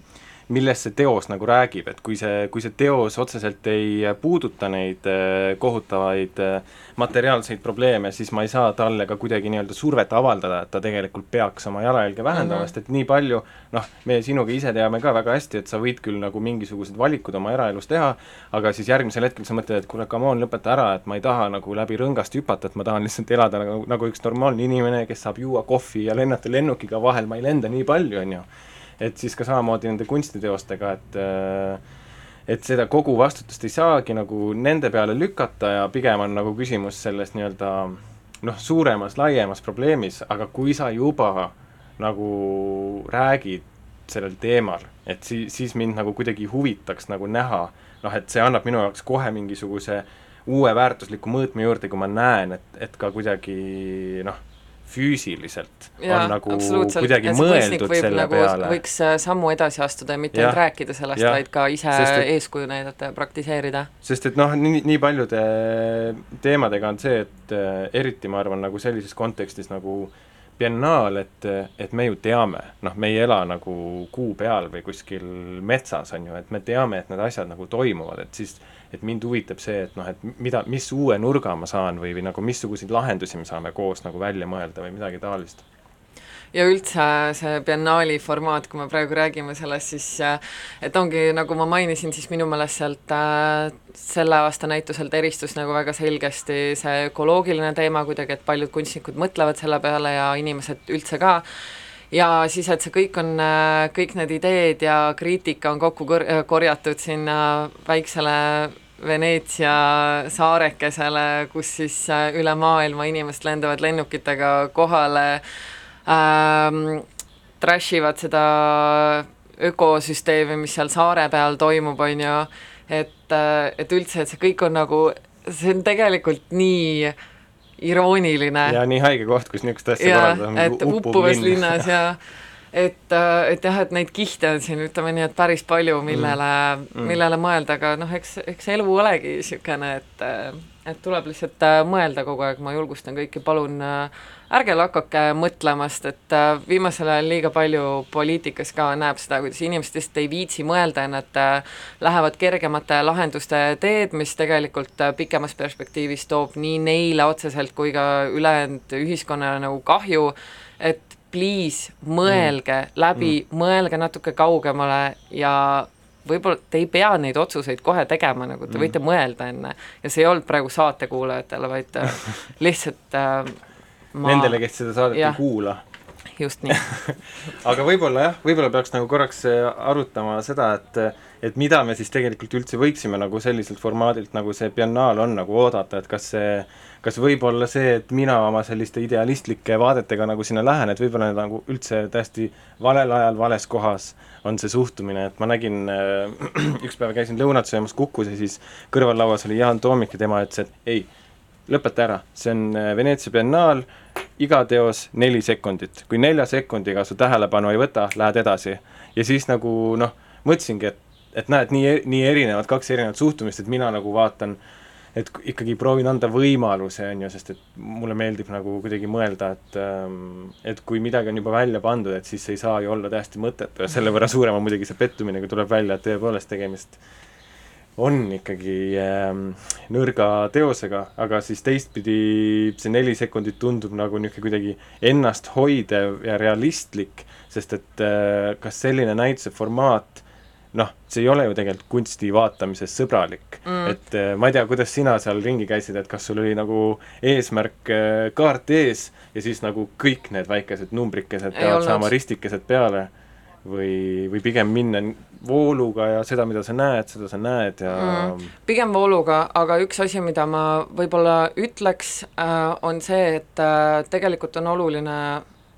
millest see teos nagu räägib, et kui see, kui see teos otseselt ei puuduta neid eh, kohutavaid äh, materiaalseid probleeme, siis ma ei saa talle ka kuidagi nii-öelda survet avaldada, et ta tegelikult peaks oma jalajälge vähendama mm, -hmm. sest et nii palju noh, me sinuga ise teame ka väga hästi, et sa võid küll nagu mingisugused valikud oma eraelus teha, aga siis järgmisel hetkel sa mõtled, et kuule, come on, lõpeta ära, et ma ei taha nagu läbi rõngast hüpata, et ma tahan lihtsalt elada nagu, nagu üks normaalne inimene, kes saab juua kohvi ja lennata lennukiga vahel, ma ei lenda nii palju, on ju. Et siis ka samamoodi nende kunstiteostega, et et seda kogu vastutust ei saagi nagu nende peale lükata ja pigem on nagu küsimus selles nii-öelda noh, suuremas, laiemas probleemis, aga kui sa juba nagu räägid sellel teemal, et siis, siis mind nagu kuidagi huvitaks nagu näha, noh, et see annab minu jaoks kohe mingisuguse uue väärtusliku mõõtme juurde, kui ma näen, et, et ka kuidagi noh füüsiliselt ja, on nagu kuidagi mõeldud selle nagu, peale. võiks äh, sammu edasi astuda ja mitte ainult rääkida sellest, vaid ka ise et, eeskuju näidata ja praktiseerida. sest et noh, nii, nii paljude teemadega on see, et äh, eriti ma arvan, nagu sellises kontekstis nagu biennaal, et, et me ju teame, noh, me ei ela nagu kuu peal või kuskil metsas, on ju, et me teame, et need asjad nagu toimuvad, et siis et mind huvitab see, et noh, et mida, mis uue nurga ma saan või, või nagu missuguseid lahendusi me saame koos nagu välja mõelda või midagi taolist. Ja üldse see biennaali formaat, kui me praegu räägime sellest, siis et ongi, nagu ma mainisin, siis minu meelest sealt äh, selle aasta näituselt eristus nagu väga selgesti see ökoloogiline teema kuidagi, et paljud kunstnikud mõtlevad selle peale ja inimesed üldse ka, ja siis, et see kõik on, äh, kõik need ideed ja kriitika on kokku kor-, korjatud sinna väiksele Veneetsia saarekesele, kus siis äh, üle maailma inimesed lendavad lennukitega kohale ähm,, trash ivad seda ökosüsteemi, mis seal saare peal toimub, on ju, et, äh, et üldse, et see kõik on nagu, see on tegelikult nii irooniline. ja nii haige koht, kus niisugust asja korraldada. et uppuvas linnas ja et, äh, et jah, et neid kihte on siin, ütleme nii, et päris palju, millele mm., mm. millele mõelda, aga noh, eks, eks elu olegi niisugune, et et tuleb lihtsalt äh, mõelda kogu aeg, ma julgustan kõiki, palun äh, ärge lakake mõtlemast, et viimasel ajal liiga palju poliitikas ka näeb seda, kuidas inimesed lihtsalt ei viitsi mõelda ja nad lähevad kergemate lahenduste teed, mis tegelikult pikemas perspektiivis toob nii neile otseselt kui ka ülejäänud ühiskonnale nagu kahju, et please mõelge mm. läbi mm., mõelge natuke kaugemale ja võib-olla te ei pea neid otsuseid kohe tegema, nagu te mm. võite mõelda enne ja see ei olnud praegu saatekuulajatele, vaid äh, lihtsalt äh, ma... Nendele, kes seda saadet ja. ei kuula. just nii aga võib-olla jah, võib-olla peaks nagu korraks äh, arutama seda, et et mida me siis tegelikult üldse võiksime nagu selliselt formaadilt, nagu see biennaal on, nagu oodata, et kas see kas võib olla see, et mina oma selliste idealistlike vaadetega nagu sinna lähen, et võib-olla nagu üldse täiesti valel ajal, vales kohas on see suhtumine, et ma nägin äh,, üks päev käisin lõunat söömas Kukus ja siis kõrvallauas oli Jaan Toomik ja tema ütles, et ei, lõpeta ära, see on äh, Veneetsia biennaal, iga teos neli sekundit, kui nelja sekundiga su tähelepanu ei võta, lähed edasi. ja siis nagu noh, mõtlesingi, et et näed, nii, nii erinevad, kaks erinevat suhtumist, et mina nagu vaatan et ikkagi proovin anda võimaluse, on ju, sest et mulle meeldib nagu kuidagi mõelda, et ähm, et kui midagi on juba välja pandud, et siis ei saa ju olla täiesti mõttetu ja selle võrra suurem on muidugi see pettumine, kui tuleb välja, et tõepoolest tegemist on ikkagi ähm, nõrga teosega, aga siis teistpidi see neli sekundit tundub nagu niisugune kuidagi ennasthoidev ja realistlik, sest et äh, kas selline näituse formaat noh, see ei ole ju tegelikult kunsti vaatamises sõbralik. Mm.. et äh, ma ei tea, kuidas sina seal ringi käisid, et kas sul oli nagu eesmärk äh, kaart ees ja siis nagu kõik need väikesed numbrikesed peavad saama ristikesed peale või, või pigem minna vooluga ja seda, mida sa näed, seda sa näed ja mm. pigem vooluga, aga üks asi, mida ma võib-olla ütleks äh,, on see, et äh, tegelikult on oluline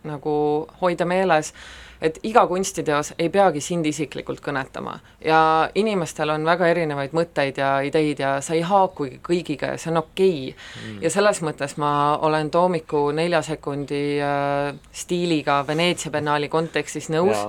nagu hoida meeles äh, et iga kunstiteos ei peagi sind isiklikult kõnetama. Ja inimestel on väga erinevaid mõtteid ja ideid ja sa ei haakugi kõigiga ja see on okei. Okay. mm.. ja selles mõttes ma olen Toomiku nelja sekundi äh, stiiliga Veneetsia biennaali kontekstis nõus,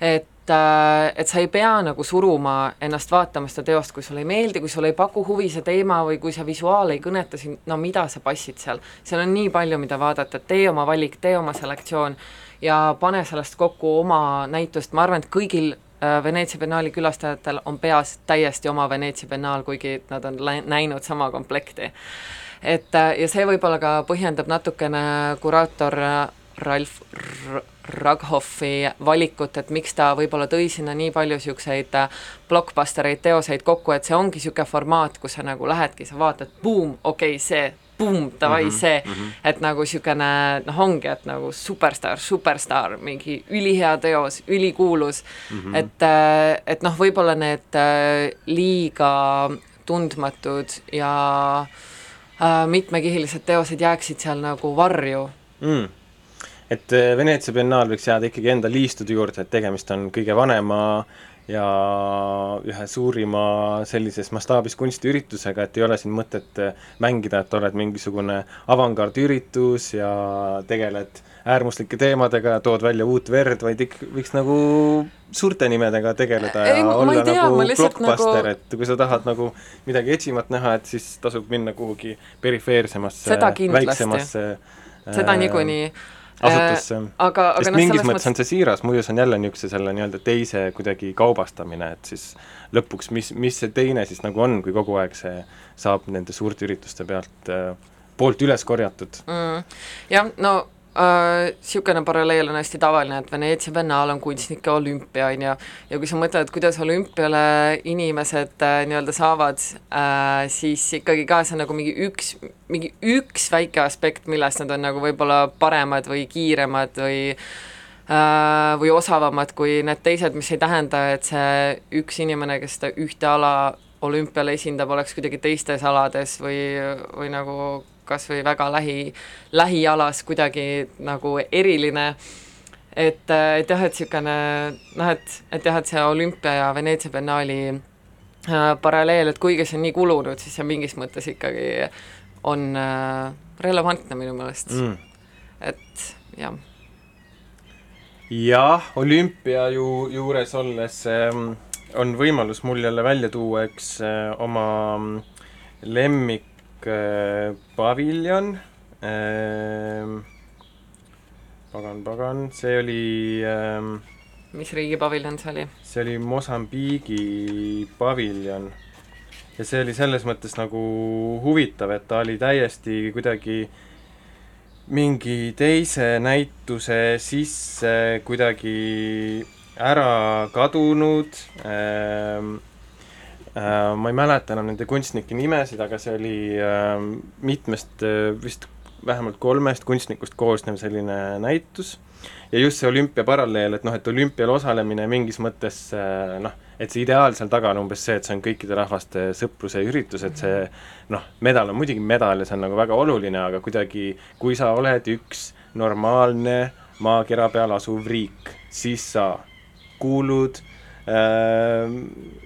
et äh, et sa ei pea nagu suruma ennast vaatama seda teost, kui sulle ei meeldi, kui sulle ei paku huvi see teema või kui see visuaal ei kõneta sind, no mida sa passid seal, seal on nii palju, mida vaadata, tee oma valik, tee oma selektsioon ja pane sellest kokku oma näitust, ma arvan, et kõigil äh, Veneetsia biennaali külastajatel on peas täiesti oma Veneetsia biennaal, kuigi nad on näinud sama komplekti. et äh, ja see võib-olla ka põhjendab natukene kuraator äh, Ralf Raghoffi valikut, et miks ta võib-olla tõi sinna nii palju niisuguseid blockbustereid, teoseid kokku, et see ongi niisugune formaat, kus sa nagu lähedki, sa vaatad, buum, okei okay,, see buum, davai mm -hmm, see mm, -hmm. et nagu niisugune noh, ongi, et nagu superstaar, superstaar, mingi ülihea teos, ülikuulus mm, -hmm. et, äh, et noh, võib-olla need äh, liiga tundmatud ja äh, mitmekihilised teosed jääksid seal nagu varju mm et äh, Veneetsia biennaal võiks jääda ikkagi enda liistude juurde, et tegemist on kõige vanema ja ühe suurima sellises mastaabis kunstiüritusega, et ei ole siin mõtet äh, mängida, et oled mingisugune avangardüritus ja tegeled äärmuslike teemadega ja tood välja uut verd, vaid ikka võiks nagu suurte nimedega tegeleda ja ei, olla tea, nagu blockbuster nagu..., et kui sa tahad nagu midagi etsimat näha, et siis tasub minna kuhugi perifeersemasse, väiksemasse seda äh, asutusse äh,. aga, aga sest noh, mingis mõttes on see siiras, muidu see on jälle niisuguse selle nii-öelda teise kuidagi kaubastamine, et siis lõpuks, mis, mis see teine siis nagu on, kui kogu aeg see saab nende suurte ürituste pealt äh,, poolt üles korjatud mm.. jah, no niisugune äh, paralleel on hästi tavaline, et Veneetsia biennaal on kunstnike olümpia, on ju, ja kui sa mõtled, kuidas olümpiale inimesed äh, nii-öelda saavad äh,, siis ikkagi ka see on nagu mingi üks, mingi üks väike aspekt, millest nad on nagu võib-olla paremad või kiiremad või äh, või osavamad kui need teised, mis ei tähenda, et see üks inimene, kes seda ühte ala olümpial esindab, oleks kuidagi teistes alades või, või nagu kas või väga lähi, lähialas kuidagi nagu eriline, et, et jah, et niisugune noh, et, et jah, et see olümpia ja Veneetsia biennaali äh, paralleel, et kuigi see on nii kulunud, siis see mingis mõttes ikkagi on äh, relevantne minu meelest mm., et jah. jah, olümpia ju juures olles äh, on võimalus mul jälle välja tuua üks äh, oma lemmik äh, paviljon äh,, pagan, pagan, see oli äh, mis riigi paviljon see oli? see oli Mosambiigi paviljon. ja see oli selles mõttes nagu huvitav, et ta oli täiesti kuidagi mingi teise näituse sisse kuidagi ära kadunud äh, Äh, ma ei mäleta enam nende kunstnike nimesid, aga see oli äh, mitmest, äh, vist vähemalt kolmest kunstnikust koosnev selline näitus. Ja just see olümpia paralleel, et noh, et olümpial osalemine mingis mõttes noh, et see ideaal seal taga on umbes see, et see on kõikide rahvaste sõpruse üritus, et see noh, medal on muidugi medal ja see on nagu väga oluline, aga kuidagi kui sa oled üks normaalne maakera peal asuv riik, siis sa kuulud äh,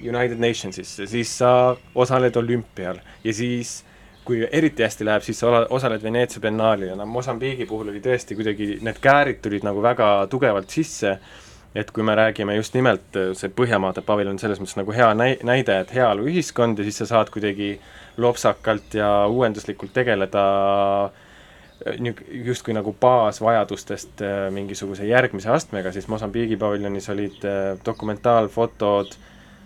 United Nationsisse, siis. Sa osaled olümpial. Ja siis kui eriti hästi läheb, siis sa osaled Veneetsia biennaalil. Ja noh, Mosambiigi puhul oli tõesti kuidagi, need käärid tulid nagu väga tugevalt sisse. Et kui me räägime just nimelt äh, see Põhjamaade paviljon selles mõttes nagu hea näi-, näide, et heaoluühiskond ja siis sa saad kuidagi lopsakalt ja uuenduslikult tegeleda äh, justkui nagu baasvajadustest äh, mingisuguse järgmise astmega, siis Mosambiigi paviljonis olid dokumentaalfotod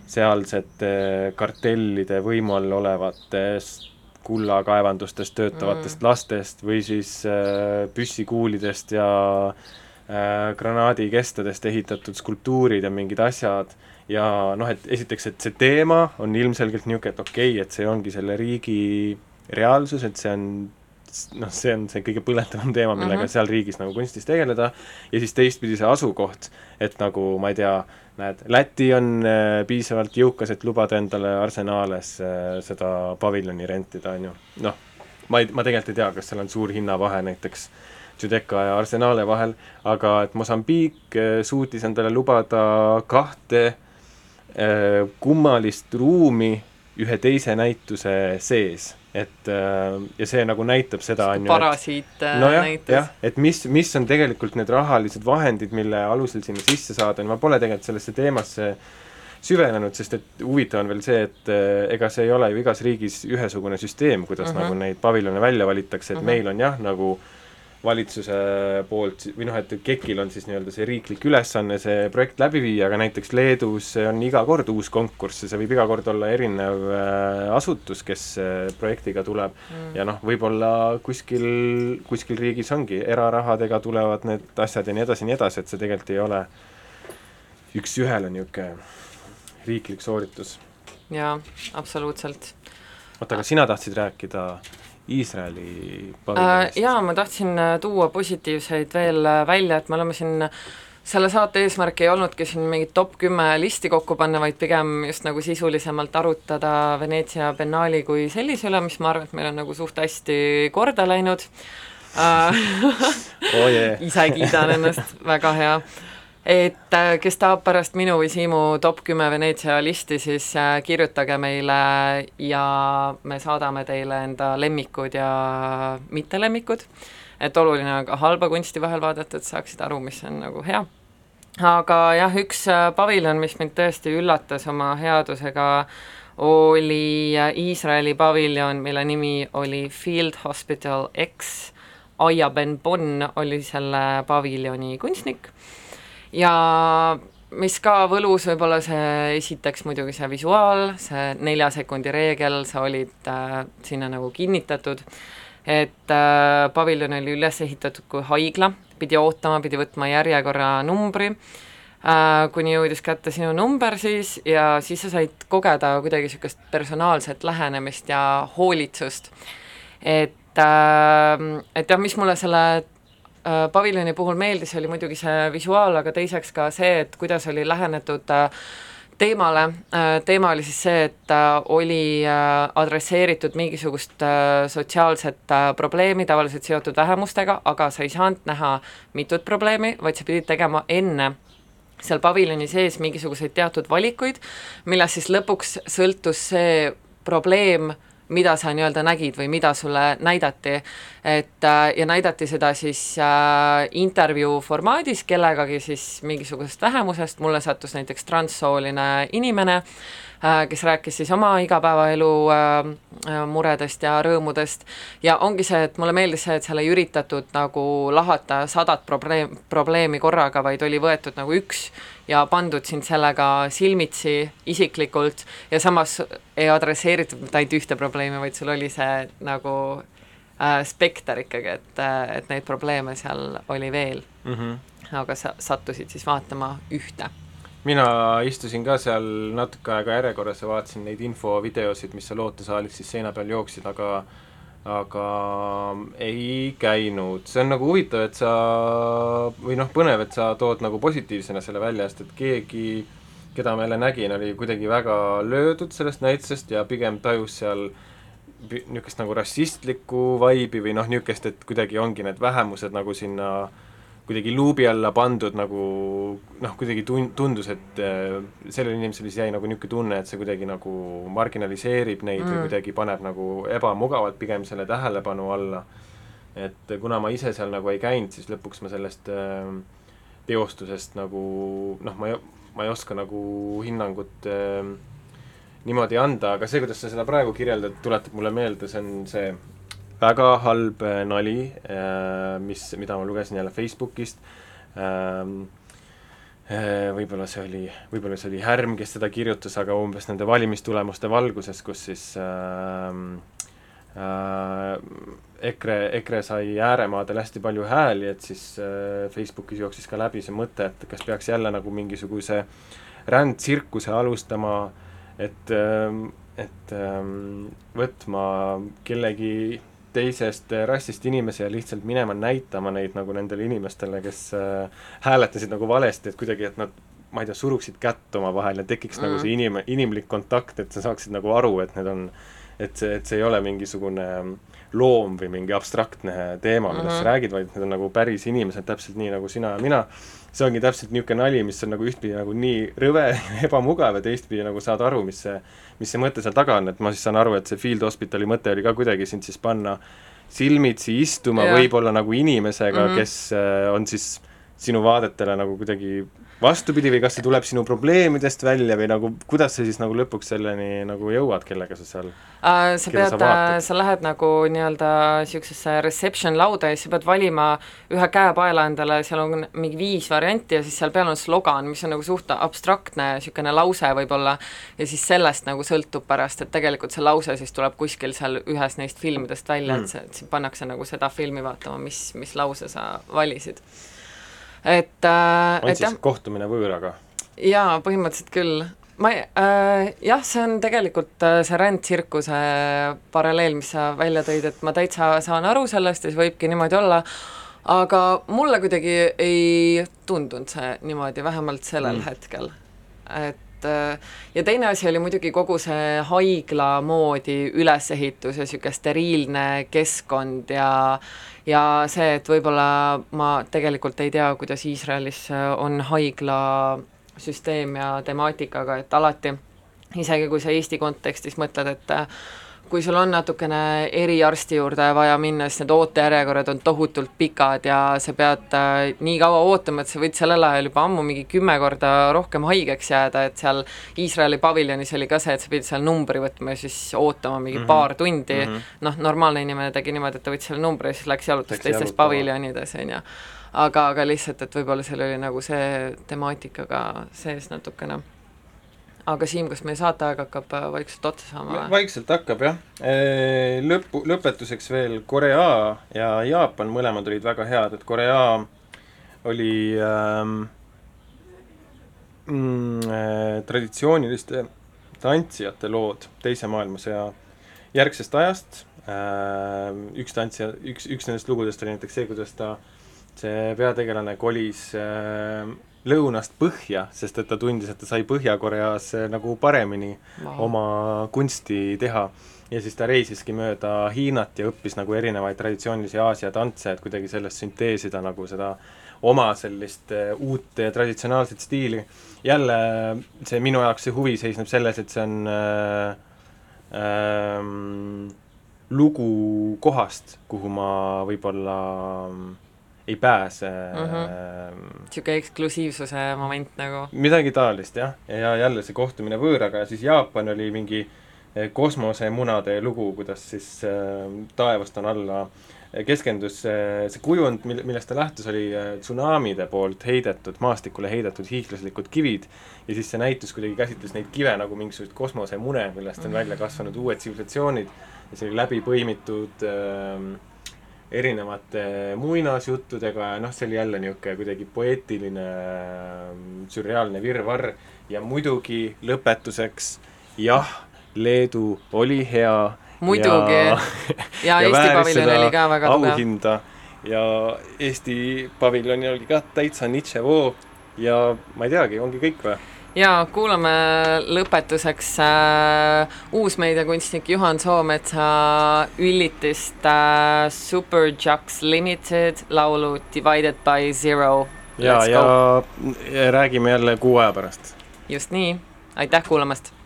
sealsete kartellide võimu all olevatest kullakaevandustes töötavatest mm. lastest või siis äh, püssikuulidest ja äh, granaadikestadest ehitatud skulptuurid ja mingid asjad ja noh, et esiteks, et see teema on ilmselgelt niisugune, et okei okay,, et see ongi selle riigi reaalsus, et see on noh, see on see kõige põletavam teema, millega mm -hmm. seal riigis nagu kunstis tegeleda, ja siis teistpidi see asukoht, et nagu ma ei tea, näed, Läti on äh, piisavalt jõukas, et lubada endale Arsenales äh, seda paviljoni rentida, on ju. noh, ma ei, ma tegelikult ei tea, kas seal on suur hinnavahe näiteks Judeca ja Arsenale vahel, aga et Mosambiik äh, suutis endale lubada kahte äh, kummalist ruumi ühe teise näituse sees et äh, ja see nagu näitab seda, on ju, parasiit äh, nojah, jah, et mis, mis on tegelikult need rahalised vahendid, mille alusel sinna sisse saada, ma pole tegelikult sellesse teemasse süvenenud, sest et huvitav on veel see, et äh, ega see ei ole ju igas riigis ühesugune süsteem, kuidas uh mhm. -huh. nagu neid paviljone välja valitakse, et uh mhm. -huh. meil on jah, nagu äh, valitsuse poolt või noh, et KEK-il on siis nii-öelda see riiklik ülesanne see projekt läbi viia, aga näiteks Leedus on iga kord uus konkurss ja see võib iga kord olla erinev äh, asutus, kes äh, projektiga tuleb mm. ja noh, võib-olla kuskil, kuskil riigis ongi, erarahadega tulevad need asjad ja nii edasi ja nii edasi, et see tegelikult ei ole üks-ühele niisugune riiklik sooritus. jaa, absoluutselt. oota, aga sina tahtsid rääkida Iisraeli paviljonist äh,? Jaa, ma tahtsin äh, tuua positiivseid veel äh, välja, et me oleme siin selle saate eesmärk ei olnudki siin mingit top kümme listi kokku panna, vaid pigem just nagu sisulisemalt arutada Veneetsia biennaali kui sellise üle, mis ma arvan, et meil on nagu suht hästi korda läinud oh yeah. ise kiidan ennast, väga hea et äh, kes tahab pärast minu või Siimu top kümme Veneetsia listi, siis äh, kirjutage meile ja me saadame teile enda lemmikud ja mittelemmikud. et oluline on ka halba kunsti vahel vaadata, et saaksid aru, mis on nagu hea. aga jah, üks äh, paviljon, mis mind tõesti üllatas oma headusega, oli Iisraeli paviljon, mille nimi oli Field Hospital X. Aya Ben Bon oli selle paviljoni kunstnik ja mis ka võlus võib-olla see esiteks muidugi see visuaal, see nelja sekundi reegel, sa olid äh, sinna nagu kinnitatud, et äh, paviljon oli üles ehitatud kui haigla, pidi ootama, pidi võtma järjekorranumbri äh,, kuni jõudis kätte sinu number siis ja siis sa said kogeda kuidagi niisugust personaalset lähenemist ja hoolitsust. et äh,, et jah, mis mulle selle paviljoni puhul meeldis, oli muidugi see visuaal, aga teiseks ka see, et kuidas oli lähenetud äh, teemale, äh, teema oli siis see, et oli adresseeritud mingisugust sotsiaalset probleemi, tavaliselt seotud vähemustega, aga sa ei saanud näha mitut probleemi, vaid sa pidid tegema enne seal paviljoni sees mingisuguseid teatud valikuid, millest siis lõpuks sõltus see probleem äh, mida sa nii-öelda nägid või mida sulle näidati, et äh, ja näidati seda siis äh, intervjuu formaadis kellegagi siis mingisugusest vähemusest, mulle sattus näiteks transsooline inimene äh,, kes rääkis siis oma igapäevaelu äh, äh, muredest ja rõõmudest. Ja ongi see, et mulle meeldis see, et seal ei üritatud nagu lahata sadat probleem, probleemi korraga, vaid oli võetud nagu üks ja pandud sind sellega silmitsi isiklikult. Ja samas ei adresseeritud mitte ainult ühte probleemi, vaid sul oli see nagu äh, spekter ikkagi, et, äh, et neid probleeme seal oli veel mm. -hmm. aga sa sattusid siis vaatama ühte mina istusin ka seal natuke aega järjekorras ja vaatasin neid infovideosid, mis seal ootesaalis siis seina peal jooksid, aga aga ei käinud, see on nagu huvitav, et sa, või noh, põnev, et sa tood nagu positiivsena selle välja, sest et keegi, keda ma jälle nägin, oli kuidagi väga löödud sellest näitusest ja pigem tajus seal niisugust nagu rassistlikku vaibi või noh, niisugust, et kuidagi ongi need vähemused nagu sinna kuidagi luubi alla pandud nagu noh, kuidagi tun-, tundus, et äh, sellel inimesel siis jäi nagu niisugune tunne, et see kuidagi nagu marginaliseerib neid mm. või kuidagi paneb nagu ebamugavalt pigem selle tähelepanu alla. et kuna ma ise seal nagu ei käinud, siis lõpuks ma sellest äh, teostusest nagu noh, ma ei, ma ei oska nagu hinnangut äh, niimoodi anda, aga see, kuidas sa seda praegu kirjeldad, tuletab mulle meelde, see on see väga halb äh, nali äh,, mis, mida ma lugesin jälle Facebookist. Ähm,, äh, võib-olla see oli, võib-olla see oli Härm, kes seda kirjutas, aga umbes nende valimistulemuste valguses, kus siis äh, äh, EKRE, EKRE sai ääremaadel hästi palju hääli, et siis äh, Facebookis jooksis ka läbi see mõte, et kas peaks jälle nagu mingisuguse rändtsirkuse alustama, et, et võtma kellegi teisest rassist inimesi ja lihtsalt minema näitama neid nagu nendele inimestele, kes äh, hääletasid nagu valesti, et kuidagi, et nad ma ei tea, suruksid kätt omavahel ja tekiks mm. nagu see inim-, inimlik kontakt, et sa saaksid nagu aru, et need on, et see, et see ei ole mingisugune loom või mingi abstraktne teema, millest mm -hmm. sa räägid, vaid need on nagu päris inimesed, täpselt nii nagu sina ja mina. See ongi täpselt niisugune nali, mis on nagu ühtpidi nagu nii rõve ja ebamugav ja teistpidi nagu saad aru, mis see, mis see mõte seal taga on, et ma siis saan aru, et see Field Hospitali mõte oli ka kuidagi sind siis panna silmitsi istuma yeah. võib-olla nagu inimesega mm, -hmm. kes äh, on siis sinu vaadetele nagu kuidagi vastupidi või kas see tuleb sinu probleemidest välja või nagu, kuidas sa siis nagu lõpuks selleni nagu jõuad, kellega sa seal uh, sa pead, sa lähed nagu nii-öelda niisugusesse reception lauda ja siis sa pead valima ühe käepaela endale, seal on mingi viis varianti ja siis seal peal on slogan, mis on nagu suht abstraktne niisugune lause võib-olla, ja siis sellest nagu sõltub pärast, et tegelikult see lause siis tuleb kuskil seal ühes neist filmidest välja mm., et see, et sind pannakse nagu seda filmi vaatama, mis, mis lause sa valisid et äh,. on et, siis jah, kohtumine võõraga? jaa, põhimõtteliselt küll. ma äh, jah, see on tegelikult äh, see rändtsirkuse paralleel, mis sa välja tõid, et ma täitsa saan aru sellest ja see võibki niimoodi olla, aga mulle kuidagi ei tundunud see niimoodi, vähemalt sellel mm. hetkel. et äh, ja teine asi oli muidugi kogu see haigla moodi ülesehitus ja niisugune steriilne keskkond ja ja see, et võib-olla ma tegelikult ei tea, kuidas Iisraelis on haiglasüsteem ja temaatikaga, et alati isegi kui sa Eesti kontekstis mõtled, et kui sul on natukene eriarsti juurde vaja minna, siis need ootejärjekorrad on tohutult pikad ja sa pead äh, nii kaua ootama, et sa võid sellel ajal juba ammu mingi kümme korda rohkem haigeks jääda, et seal Iisraeli paviljonis oli ka see, et sa pidid seal numbri võtma ja siis ootama mingi mm -hmm. paar tundi mm -hmm., noh, normaalne inimene tegi niimoodi, et ta võttis selle numbri ja siis läks jalutas teistes paviljonides, on ju. aga, aga lihtsalt, et võib-olla seal oli nagu see temaatikaga sees natukene aga Siim, kas meie saateaeg hakkab äh, vaikselt otsa saama? vaikselt hakkab jah. Lõpu, lõpetuseks veel Korea ja Jaapan, mõlemad olid väga head, et Korea oli ähm, mm, äh, traditsiooniliste tantsijate lood Teise maailmasõja järgsest ajast äh,, üks tantsija, üks, üks nendest lugudest oli näiteks see, kuidas ta, see peategelane kolis äh, lõunast põhja, sest et ta tundis, et ta sai Põhja-Koreas eh, nagu paremini wow. oma kunsti teha. ja siis ta reisiski mööda Hiinat ja õppis nagu erinevaid traditsioonilisi Aasia tantse, et kuidagi sellest sünteesida nagu seda oma sellist eh, uut traditsionaalset stiili. jälle see minu jaoks see huvi seisneb selles, et see on äh, äh, lugu kohast, kuhu ma võib-olla äh, ei pääse mm. -hmm. niisugune eksklusiivsuse moment nagu. midagi taolist jah, ja jälle see kohtumine võõraga ja siis Jaapan oli mingi eh, kosmosemunade lugu, kuidas siis äh, taevast on alla keskendus äh, see kujund, mil-, millest ta lähtus, oli äh, tsunamide poolt heidetud, maastikule heidetud hiiglaslikud kivid ja siis see näitus kuidagi käsitles neid kive nagu mingisugust kosmosemune, millest on välja kasvanud uued tsivilisatsioonid ja see oli läbi põimitud äh, erinevate muinasjuttudega ja noh, see oli jälle niisugune kuidagi poeetiline sürreaalne virvarr ja muidugi lõpetuseks jah, Leedu oli hea. muidugi ja, ja, ja Eesti paviljon oli ka väga tugev. auhinda ja Eesti paviljon oli ka täitsa nitševoo ja ma ei teagi, ongi kõik või? Ja kuulame lõpetuseks äh, uusmeediakunstnik Juhan Soometsa üllitist äh, Super Jux Limited laulu Divided by Zero. ja, ja räägime jälle kuu aja pärast. just nii, aitäh kuulamast